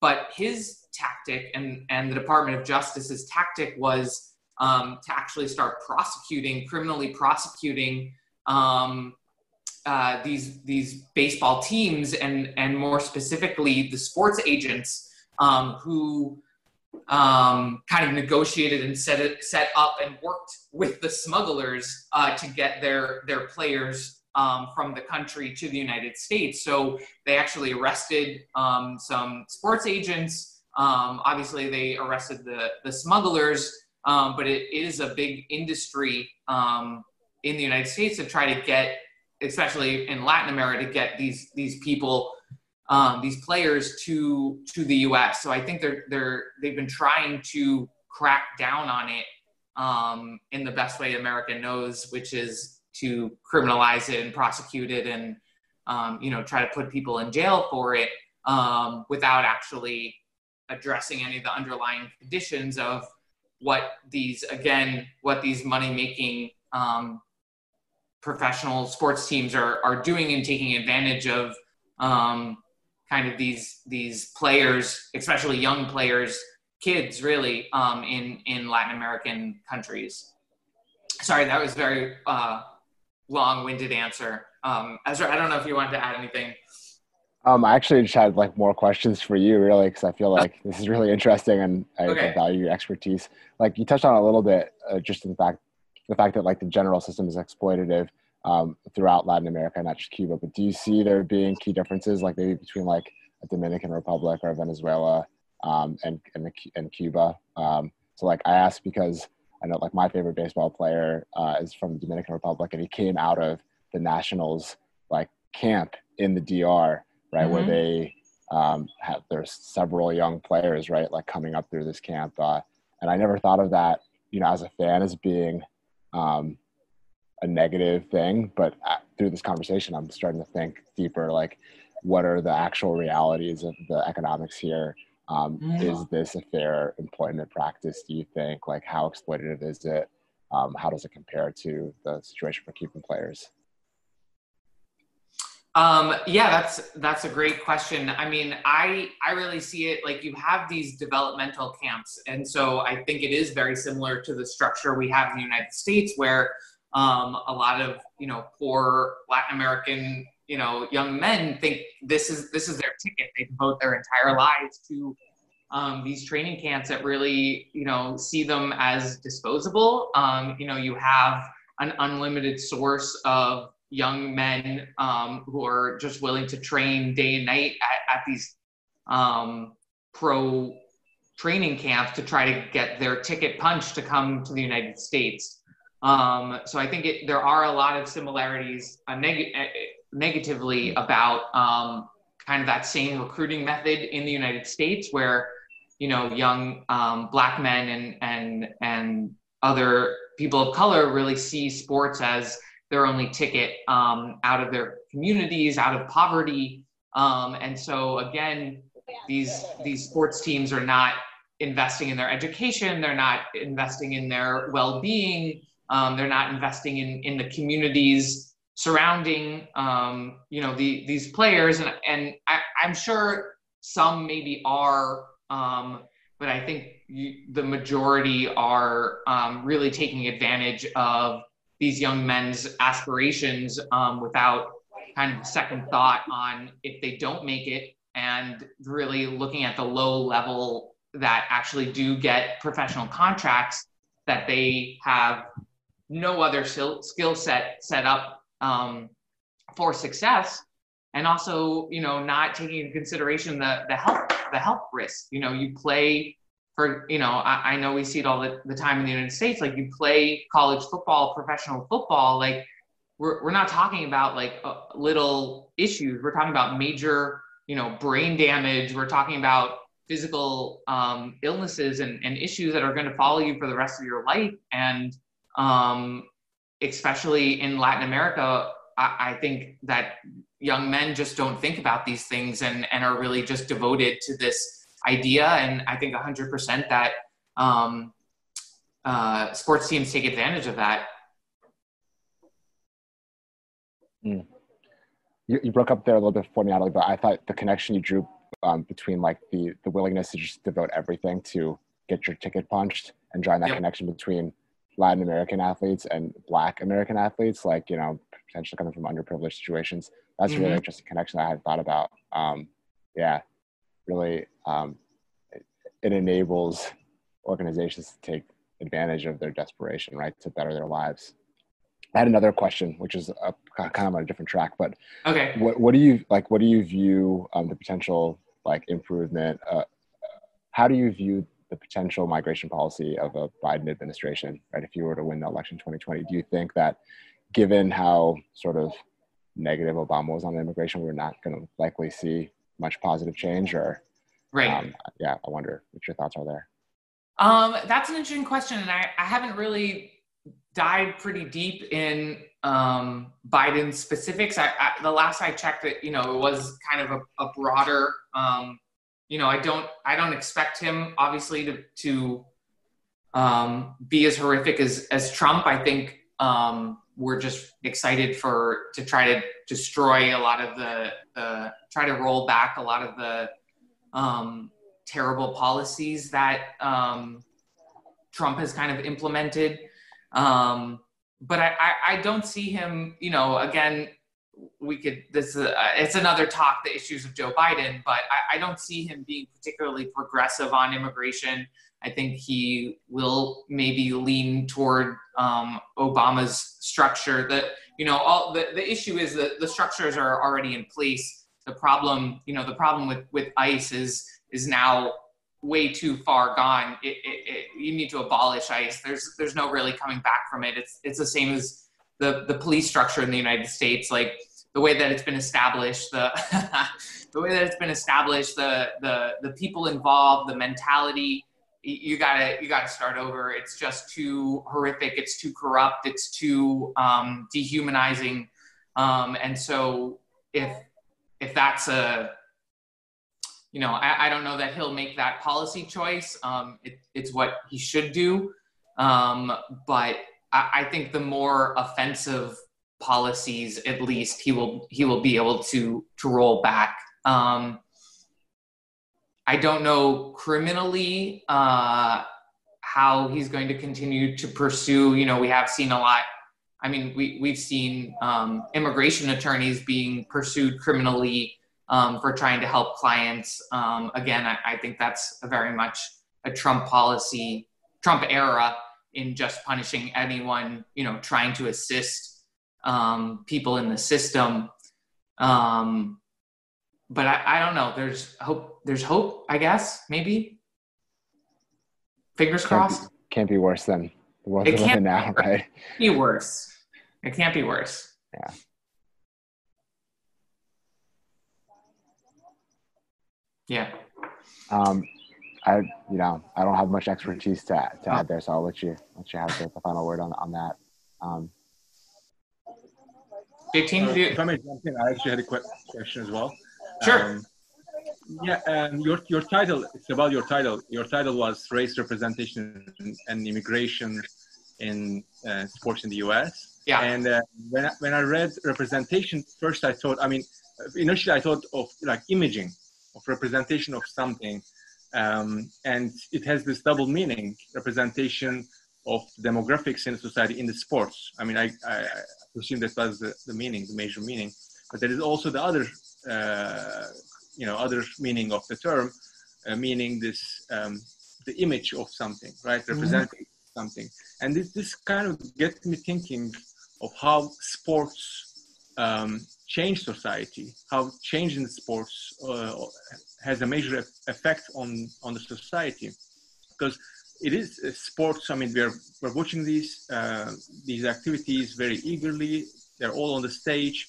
Speaker 2: But his tactic and, and the Department of Justice's tactic was um, to actually start prosecuting, criminally prosecuting um, uh, these these baseball teams and and more specifically the sports agents um, who um, kind of negotiated and set it set up and worked with the smugglers uh, to get their their players um, from the country to the United States. So they actually arrested um, some sports agents. Um, obviously, they arrested the, the smugglers, um, but it is a big industry um, in the United States to try to get, especially in Latin America, to get these these people. Um, these players to to the U.S. So I think they're they're they've been trying to crack down on it um, in the best way America knows, which is to criminalize it and prosecute it and um, you know try to put people in jail for it um, without actually addressing any of the underlying conditions of what these again what these money making um, professional sports teams are are doing and taking advantage of um, kind of these these players, especially young players, kids, really, um, in in Latin American countries. Sorry, that was very uh, long-winded answer. Um, Ezra, I don't know if you wanted to add anything.
Speaker 3: Um, I actually just had like more questions for you, really, because I feel like this is really interesting and I, okay. value your expertise. Like you touched on a little bit, uh, just in fact, the fact that like the general system is exploitative um, throughout Latin America, not just Cuba. But do you see there being key differences, like maybe between like a Dominican Republic or Venezuela um, and, and and Cuba? Um, so like I ask because I know like my favorite baseball player uh, is from the Dominican Republic, and he came out of the Nationals like camp in the DR right? Mm-hmm. Where they um, have there's several young players, right? Like coming up through this camp, uh, and I never thought of that, you know, as a fan as being um, a negative thing, but uh, through this conversation, I'm starting to think deeper, like what are the actual realities of the economics here? Um, mm-hmm. Is this a fair employment practice? Do you think? Like, how exploitative is it? Um, how does it compare to the situation for Cuban players?
Speaker 2: Um, yeah, that's that's a great question. I mean, I I really see it like you have these developmental camps, and so I think it is very similar to the structure we have in the United States, where um, a lot of you know poor Latin American you know young men think this is this is their ticket. They devote their entire lives to um, these training camps that really you know see them as disposable. Um, you know, you have an unlimited source of young men um, who are just willing to train day and night at, at these um, pro training camps to try to get their ticket punched to come to the United States. Um, so I think it, there are a lot of similarities uh, neg- uh, negatively about um, kind of that same recruiting method in the United States, where you know young um, black men and and and other people of color really see sports as their only ticket um, out of their communities, out of poverty. Um, and so again, these these sports teams are not investing in their education. They're not investing in their well-being. Um, they're not investing in in the communities surrounding um, you know the, these players. And and I, am sure some maybe are, um, but I think you, the majority are um, really taking advantage of these young men's aspirations um, without kind of second thought on if they don't make it and really looking at the low level that actually do get professional contracts that they have no other skill set set up um, for success. And also you know not taking into consideration the the health the health risk. You know you play for you know I, I, know we see it all the, the time in the united states like you play college football professional football like we're, we're not talking about like uh, little issues. We're talking about major you know brain damage. We're talking about physical um, illnesses and, and issues that are going to follow you for the rest of your life. And um, especially in latin america I, I think that young men just don't think about these things and, and are really just devoted to this idea, and I think 100% that um, uh, sports teams take advantage of that.
Speaker 3: Mm. You, you, broke up there a little bit for me, Natalie, but I thought the connection you drew um, between like the the willingness to just devote everything to get your ticket punched and drawing that yep. connection between Latin American athletes and Black American athletes, like you know potentially coming from underprivileged situations. That's mm-hmm. really interesting connection I had thought about. Um, yeah, really um, it, it enables organizations to take advantage of their desperation, right, to better their lives. I had another question, which is a, kind of on a different track, but
Speaker 2: okay,
Speaker 3: what, what do you like? What do you view um, the potential like improvement? Uh, how do you view the potential migration policy of a Biden administration? Right, if you were to win the election 2020, do you think that, given how sort of negative Obama was on immigration, we're not going to likely see much positive change or
Speaker 2: right. um,
Speaker 3: yeah i wonder what your thoughts are there.
Speaker 2: Um, that's an interesting question and I, I haven't really dived pretty deep in um, biden's specifics. I, I, the last i checked it you know it was kind of a, a broader um, you know i don't i don't expect him obviously to to um, be as horrific as as trump i think um, we're just excited for to try to destroy a lot of the, the try to roll back a lot of the um, terrible policies that um, Trump has kind of implemented. Um, but I, I, I, don't see him, you know, again, we could, this is, a, it's another talk, the issues of Joe Biden, but I, I don't see him being particularly progressive on immigration. I think he will maybe lean toward um, Obama's structure. That you know, all the, the issue is that the structures are already in place. The problem, you know, the problem with with ICE is is now way too far gone. It, it, it, you need to abolish ICE. There's there's no really coming back from it. It's it's the same as the the police structure in the United States. Like the way that it's been established, the the way that it's been established, the the the people involved, the mentality you gotta you gotta start over. It's just too horrific. It's too corrupt. It's too um, dehumanizing. Um, and so if if that's a you know I, I, don't know that he'll make that policy choice. Um, it, it's what he should do. Um, but I, think the more offensive policies at least he will he will be able to to roll back um, I don't know criminally uh, how he's going to continue to pursue. You know, we have seen a lot. I mean, we we've seen um, immigration attorneys being pursued criminally um, for trying to help clients. Um, again, I, I, think that's very much a Trump policy, Trump era in just punishing anyone you know trying to assist um, people in the system. Um, but I, I don't know. There's hope. There's hope. I guess maybe. Fingers
Speaker 3: can't
Speaker 2: crossed.
Speaker 3: Be, can't be worse than the world we're living now,
Speaker 2: be
Speaker 3: right?
Speaker 2: Be worse. It can't be worse.
Speaker 3: Yeah.
Speaker 2: Yeah.
Speaker 3: Um, I you know I don't have much expertise to to add there, so I'll let you let you have the, the final word on on that. Um,
Speaker 2: 15 uh,
Speaker 5: if I may jump in, I actually had a question as well.
Speaker 2: Sure. Um,
Speaker 5: yeah, um, your your title. It's about your title. Your title was race representation and immigration in uh, sports in the U.S.
Speaker 2: Yeah.
Speaker 5: And uh, when I, when I read representation, first I thought. I mean, initially I thought of like imaging, of representation of something, um, and it has this double meaning: representation of demographics in society in the sports. I mean, I, I, I assume that was the, the meaning, the major meaning. But there is also the other uh, you know other meaning of the term, uh, meaning this um, the image of something, right, mm-hmm. representing mm-hmm. something, and this this kind of gets me thinking of how sports um, change society, how change in sports uh, has a major effect on on the society, because it is uh, sports. I mean, we're we're watching these uh, these activities very eagerly. They're all on the stage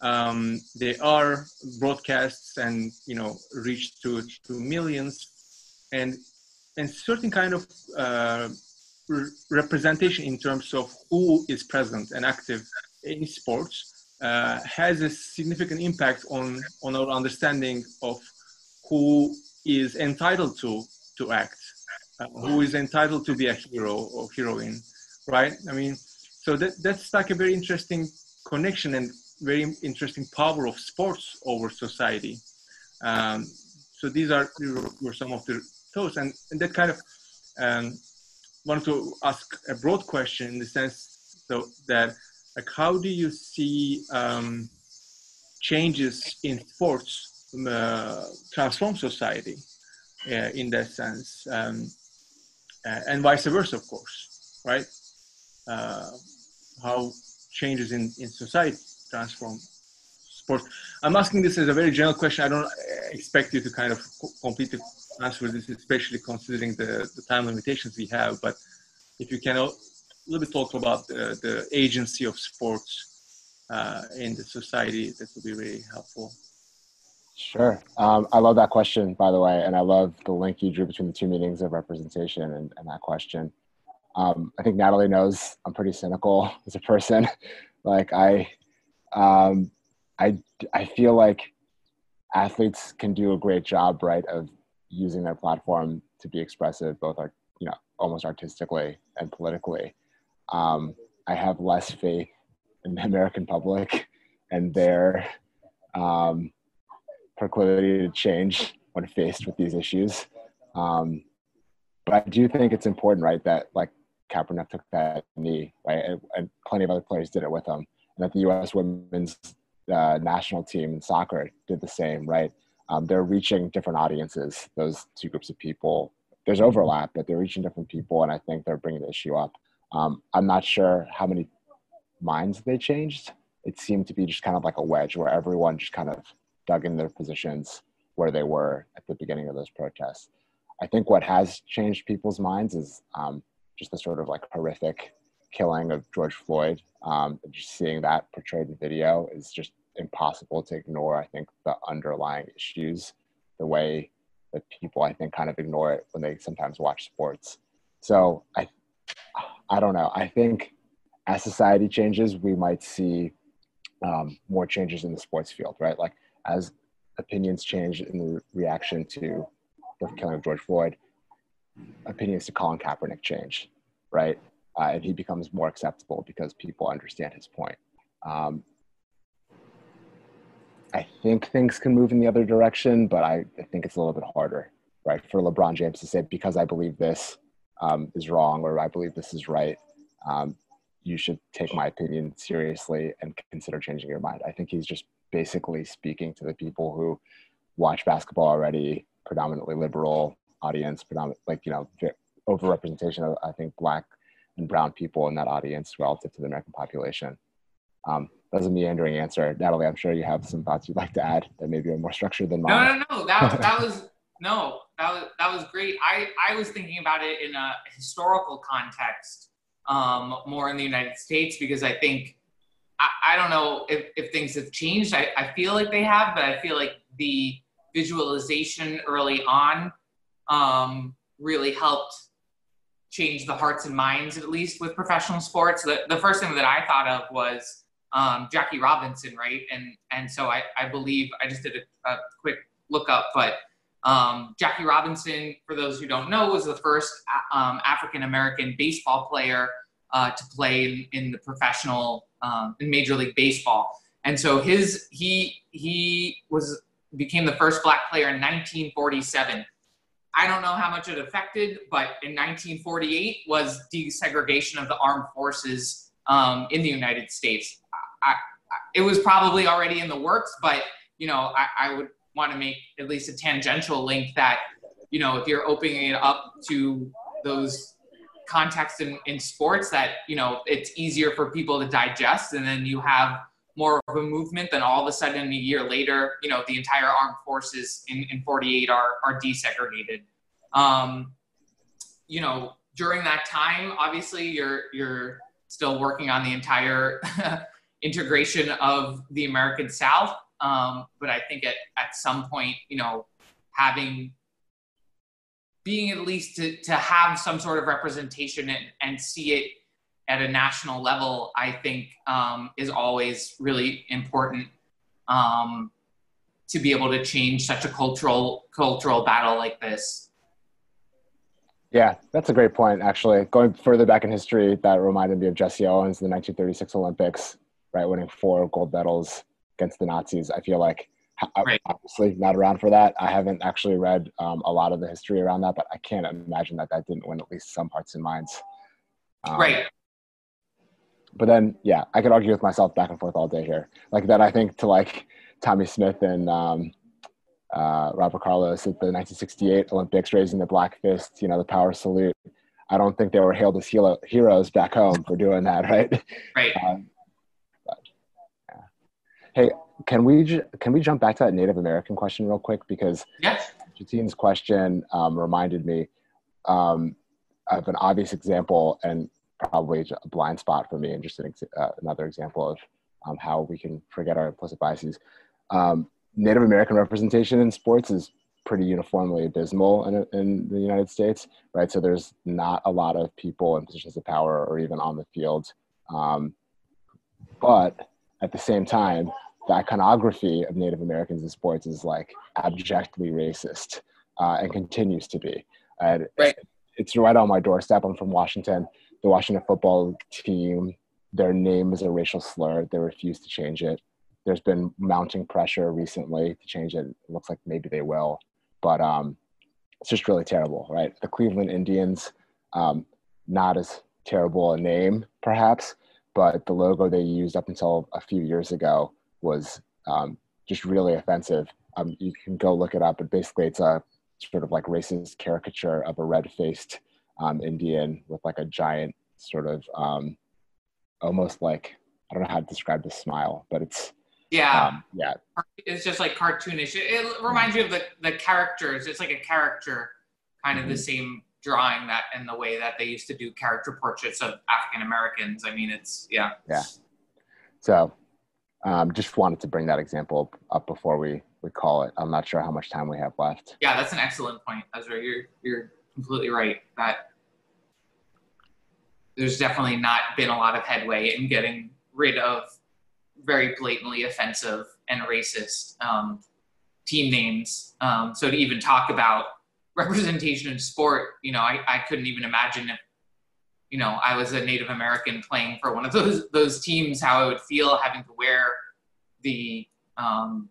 Speaker 5: um, they are broadcasts and you know reach to to millions and and certain kind of uh, re- representation in terms of who is present and active in sports uh, has a significant impact on on our understanding of who is entitled to to act uh, who is entitled to be a hero or heroine right i mean so that that's like a very interesting connection and very interesting power of sports over society. Um, so these are were some of the thoughts, and, and that kind of um, wanted to ask a broad question in the sense so that like how do you see um, changes in sports uh, transform society uh, in that sense, um, uh, and vice versa, of course, right? Uh, how changes in, in society transform sports. I'm asking this as a very general question. I don't expect you to kind of completely answer this, especially considering the, the time limitations we have. But if you can a little bit talk about the, the agency of sports uh, in the society, that would be really helpful.
Speaker 3: Sure. Um, I love that question, by the way, and I love the link you drew between the two meanings of representation and, and that question. Um, I think Natalie knows I'm pretty cynical as a person. like I, um, I I feel like athletes can do a great job, right, of using their platform to be expressive, both you know almost artistically and politically. Um, I have less faith in the American public and their um, proclivity to change when faced with these issues. Um, but I do think it's important, right, that like Kaepernick took that knee, right, and, and plenty of other players did it with him, and that the U.S. women's uh, national team in soccer did the same, right? Um, they're reaching different audiences. Those two groups of people, there's overlap, but they're reaching different people, and I think they're bringing the issue up. Um, I'm not sure how many minds they changed. It seemed to be just kind of like a wedge where everyone just kind of dug in their positions where they were at the beginning of those protests. I think what has changed people's minds is um, just the sort of like horrific killing of George Floyd. Um, just seeing that portrayed in video is just impossible to ignore. I think the underlying issues, the way that people I think kind of ignore it when they sometimes watch sports. So I, I don't know. I think as society changes, we might see um, more changes in the sports field, right? Like as opinions change in the reaction to the killing of George Floyd, opinions to Colin Kaepernick change, right? Uh, and he becomes more acceptable because people understand his point. Um, I think things can move in the other direction, but I, I, think it's a little bit harder, right? For LeBron James to say, because I believe this um, is wrong or I believe this is right, um, you should take my opinion seriously and consider changing your mind. I think he's just basically speaking to the people who watch basketball already, predominantly liberal audience, predominant like you know overrepresentation of I think black and brown people in that audience relative to the American population. Um, that was a meandering answer, Natalie. I'm sure you have some thoughts you'd like to add that maybe are more structured than
Speaker 2: mine. No, no, no. That that was no, that was that was great. I I was thinking about it in a historical context, um, more in the United States because I think I, I don't know if, if things have changed. I, I feel like they have, but I feel like the visualization early on um, really helped change the hearts and minds, at least with professional sports. The, the first thing that I thought of was um, Jackie Robinson, right? And and so I, I believe I just did a, a quick look up, but um, Jackie Robinson, for those who don't know, was the first um, African American baseball player uh, to play in, in the professional um, in Major League Baseball. And so his he he was became the first black player in 1947. I don't know how much it affected, but in 1948 was desegregation of the armed forces um, in the United States. I, I, it was probably already in the works, but you know, I, I would want to make at least a tangential link that you know if you're opening it up to those contexts in, in sports that you know it's easier for people to digest and then you have more of a movement than all of a sudden a year later, you know, the entire armed forces in, in 48 are, are desegregated. Um, you know, during that time, obviously you're, you're still working on the entire integration of the American South. Um, but I think at, at some point, you know, having being at least to, to have some sort of representation and, and see it at a national level, I think um, is always really important um, to be able to change such a cultural cultural battle like this.
Speaker 3: Yeah, that's a great point. Actually, going further back in history, that reminded me of Jesse Owens in the 1936 Olympics, right, winning four gold medals against the Nazis. I feel like right. obviously not around for that. I haven't actually read um, a lot of the history around that, but I can't imagine that that didn't win at least some hearts and minds.
Speaker 2: Um, right
Speaker 3: but then yeah, I could argue with myself back and forth all day here. Like that, I think to like Tommie Smith and um, uh, Robert Carlos at the 1968 Olympics raising the black fist, you know, the power salute. I don't think they were hailed as hero, heroes back home for doing that, right?
Speaker 2: Right. Um.
Speaker 3: Hey, can we can we jump back to that Native American question real quick because
Speaker 2: yes.
Speaker 3: Jatine's question um, reminded me um, of an obvious example, and probably a blind spot for me and just an ex- uh, another example of um, how we can forget our implicit biases. Um, Native American representation in sports is pretty uniformly abysmal in, in the United States, right? So there's not a lot of people in positions of power or even on the field. Um, but at the same time, the iconography of Native Americans in sports is like abjectly racist uh, and continues to be.
Speaker 2: right.
Speaker 3: It's right on my doorstep. I'm from Washington the Washington football team their name is a racial slur. They refuse to change it. There's been mounting pressure recently to change it. It looks like maybe they will, but um, it's just really terrible, right? The Cleveland Indians, um, not as terrible a name, perhaps, but the logo they used up until a few years ago was um, just really offensive. Um, you can go look it up, but basically it's a sort of like racist caricature of a red-faced um, Indian with like a giant sort of um, almost like I don't know how to describe the smile, but it's
Speaker 2: yeah,
Speaker 3: um, yeah,
Speaker 2: it's just like cartoonish. It, it reminds me of the the characters. It's like a character, kind of mm-hmm. the same drawing that and the way that they used to do character portraits of African Americans. I mean, it's yeah,
Speaker 3: yeah. So, um, just wanted to bring that example up before we we call it. I'm not sure how much time we have left.
Speaker 2: Yeah, that's an excellent point, Ezra. You're you're completely right. That there's definitely not been a lot of headway in getting rid of very blatantly offensive and racist um, team names. Um, so to even talk about representation in sport, you know, I, I couldn't even imagine if, you know, I was a Native American playing for one of those those teams, how I would feel having to wear the um,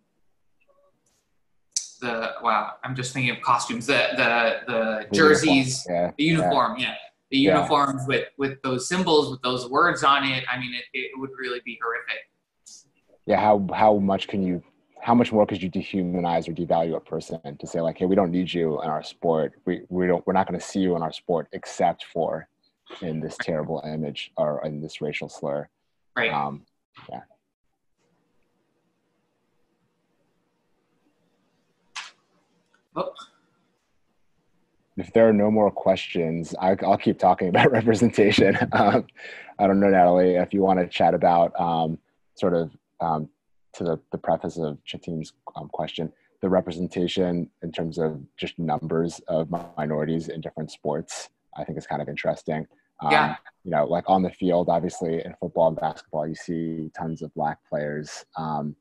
Speaker 2: the wow. I'm just thinking of costumes, the the the jerseys,
Speaker 3: yeah,
Speaker 2: the uniform, yeah. yeah the uniforms yeah. with with those symbols with those words on it i mean it, it would really be horrific
Speaker 3: yeah how how much can you how much more could you dehumanize or devalue a person to say like hey we don't need you in our sport we, we don't we're not going to see you in our sport except for in this terrible image or in this racial slur
Speaker 2: right um
Speaker 3: yeah
Speaker 2: oh
Speaker 3: if there are no more questions, I, will keep talking about representation. Um, I don't know, Natalie, if you want to chat about um, sort of um, to the, the preface of Chatim's um, question, the representation in terms of just numbers of minorities in different sports, I think is kind of interesting.
Speaker 2: Um, yeah.
Speaker 3: You know, like on the field, obviously in football and basketball, you see tons of black players. Um,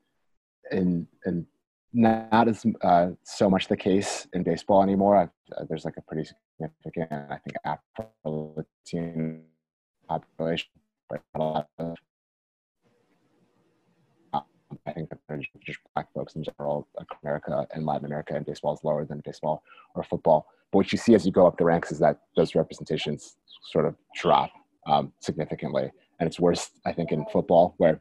Speaker 3: and in not as uh, so much the case in baseball anymore. Uh, there's like a pretty significant, I think, Afro-Latino population, but a lot of, I think that just black folks in general, America and Latin America, and baseball is lower than baseball or football. But what you see as you go up the ranks is that those representations sort of drop um, significantly, and it's worse, I think, in football where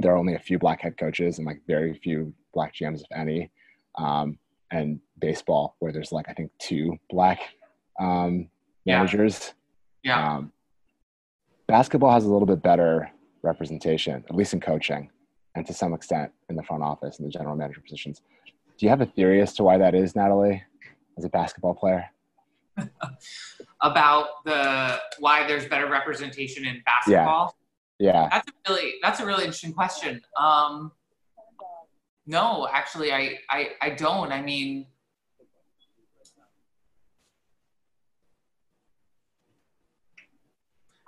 Speaker 3: there are only a few black head coaches and like very few black GMs, if any. Um, and baseball, where there's like I think two black um, managers.
Speaker 2: Yeah.
Speaker 3: Um, basketball has a little bit better representation, at least in coaching, and to some extent in the front office and the general manager positions. Do you have a theory as to why that is, Natalie, as a basketball player?
Speaker 2: About the why there's better representation in basketball. Yeah.
Speaker 3: yeah.
Speaker 2: That's a really that's a really interesting question. Um, no, actually, I, I I don't. I mean,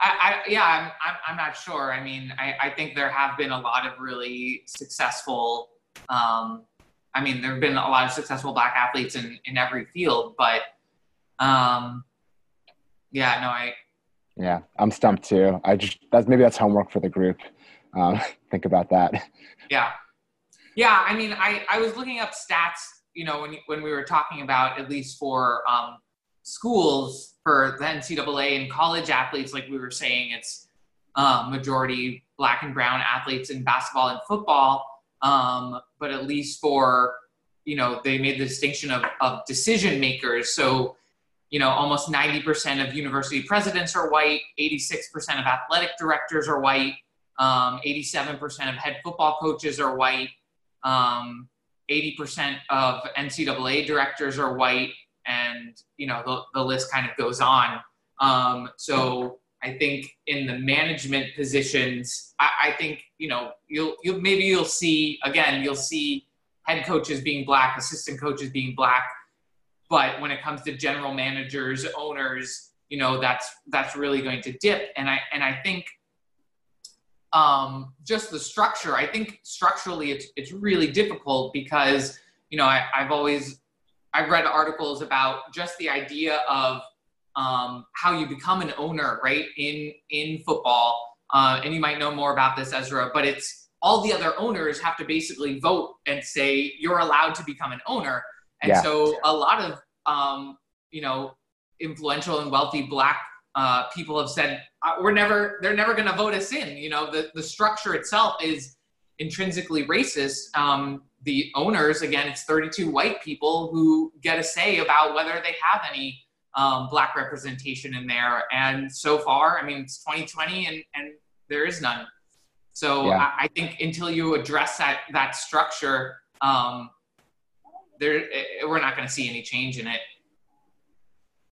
Speaker 2: I, I yeah, I'm, I'm I'm not sure. I mean, I I think there have been a lot of really successful. Um, I mean, there have been a lot of successful black athletes in in every field, but um, yeah, no, I
Speaker 3: yeah, I'm stumped too. I just that's maybe that's homework for the group. Um, think about that.
Speaker 2: Yeah, yeah. I mean, I I was looking up stats. You know, when when we were talking about at least for um, schools for the NCAA and college athletes, like we were saying, it's um, majority black and brown athletes in basketball and football. Um, but at least for you know, they made the distinction of of decision makers. So you know, almost 90% of university presidents are white, 86% of athletic directors are white, um, 87% of head football coaches are white, um, 80% of NCAA directors are white, and you know the, the list kind of goes on. Um, so I think in the management positions, I, I think you know you'll you'll maybe you'll see again you'll see head coaches being black, assistant coaches being black, but when it comes to general managers, owners, you know, that's that's really going to dip. And I and I think um, just the structure. I think structurally, it's it's really difficult because you know I, I've always I've read articles about just the idea of um, how you become an owner, right? In in football, uh, and you might know more about this, Ezra, but it's all the other owners have to basically vote and say you're allowed to become an owner. And
Speaker 3: Yeah.
Speaker 2: so a lot of um, you know influential and wealthy black uh, people have said uh, we're never they're never going to vote us in. You know the the structure itself is intrinsically racist. Um, the owners again, it's 32 white people who get a say about whether they have any um, black representation in there. And so far, I mean, it's 2020 and, and there is none. So
Speaker 3: Yeah.
Speaker 2: I, I think until you address that, that structure, um, there, eh, we're not going to see any change in it.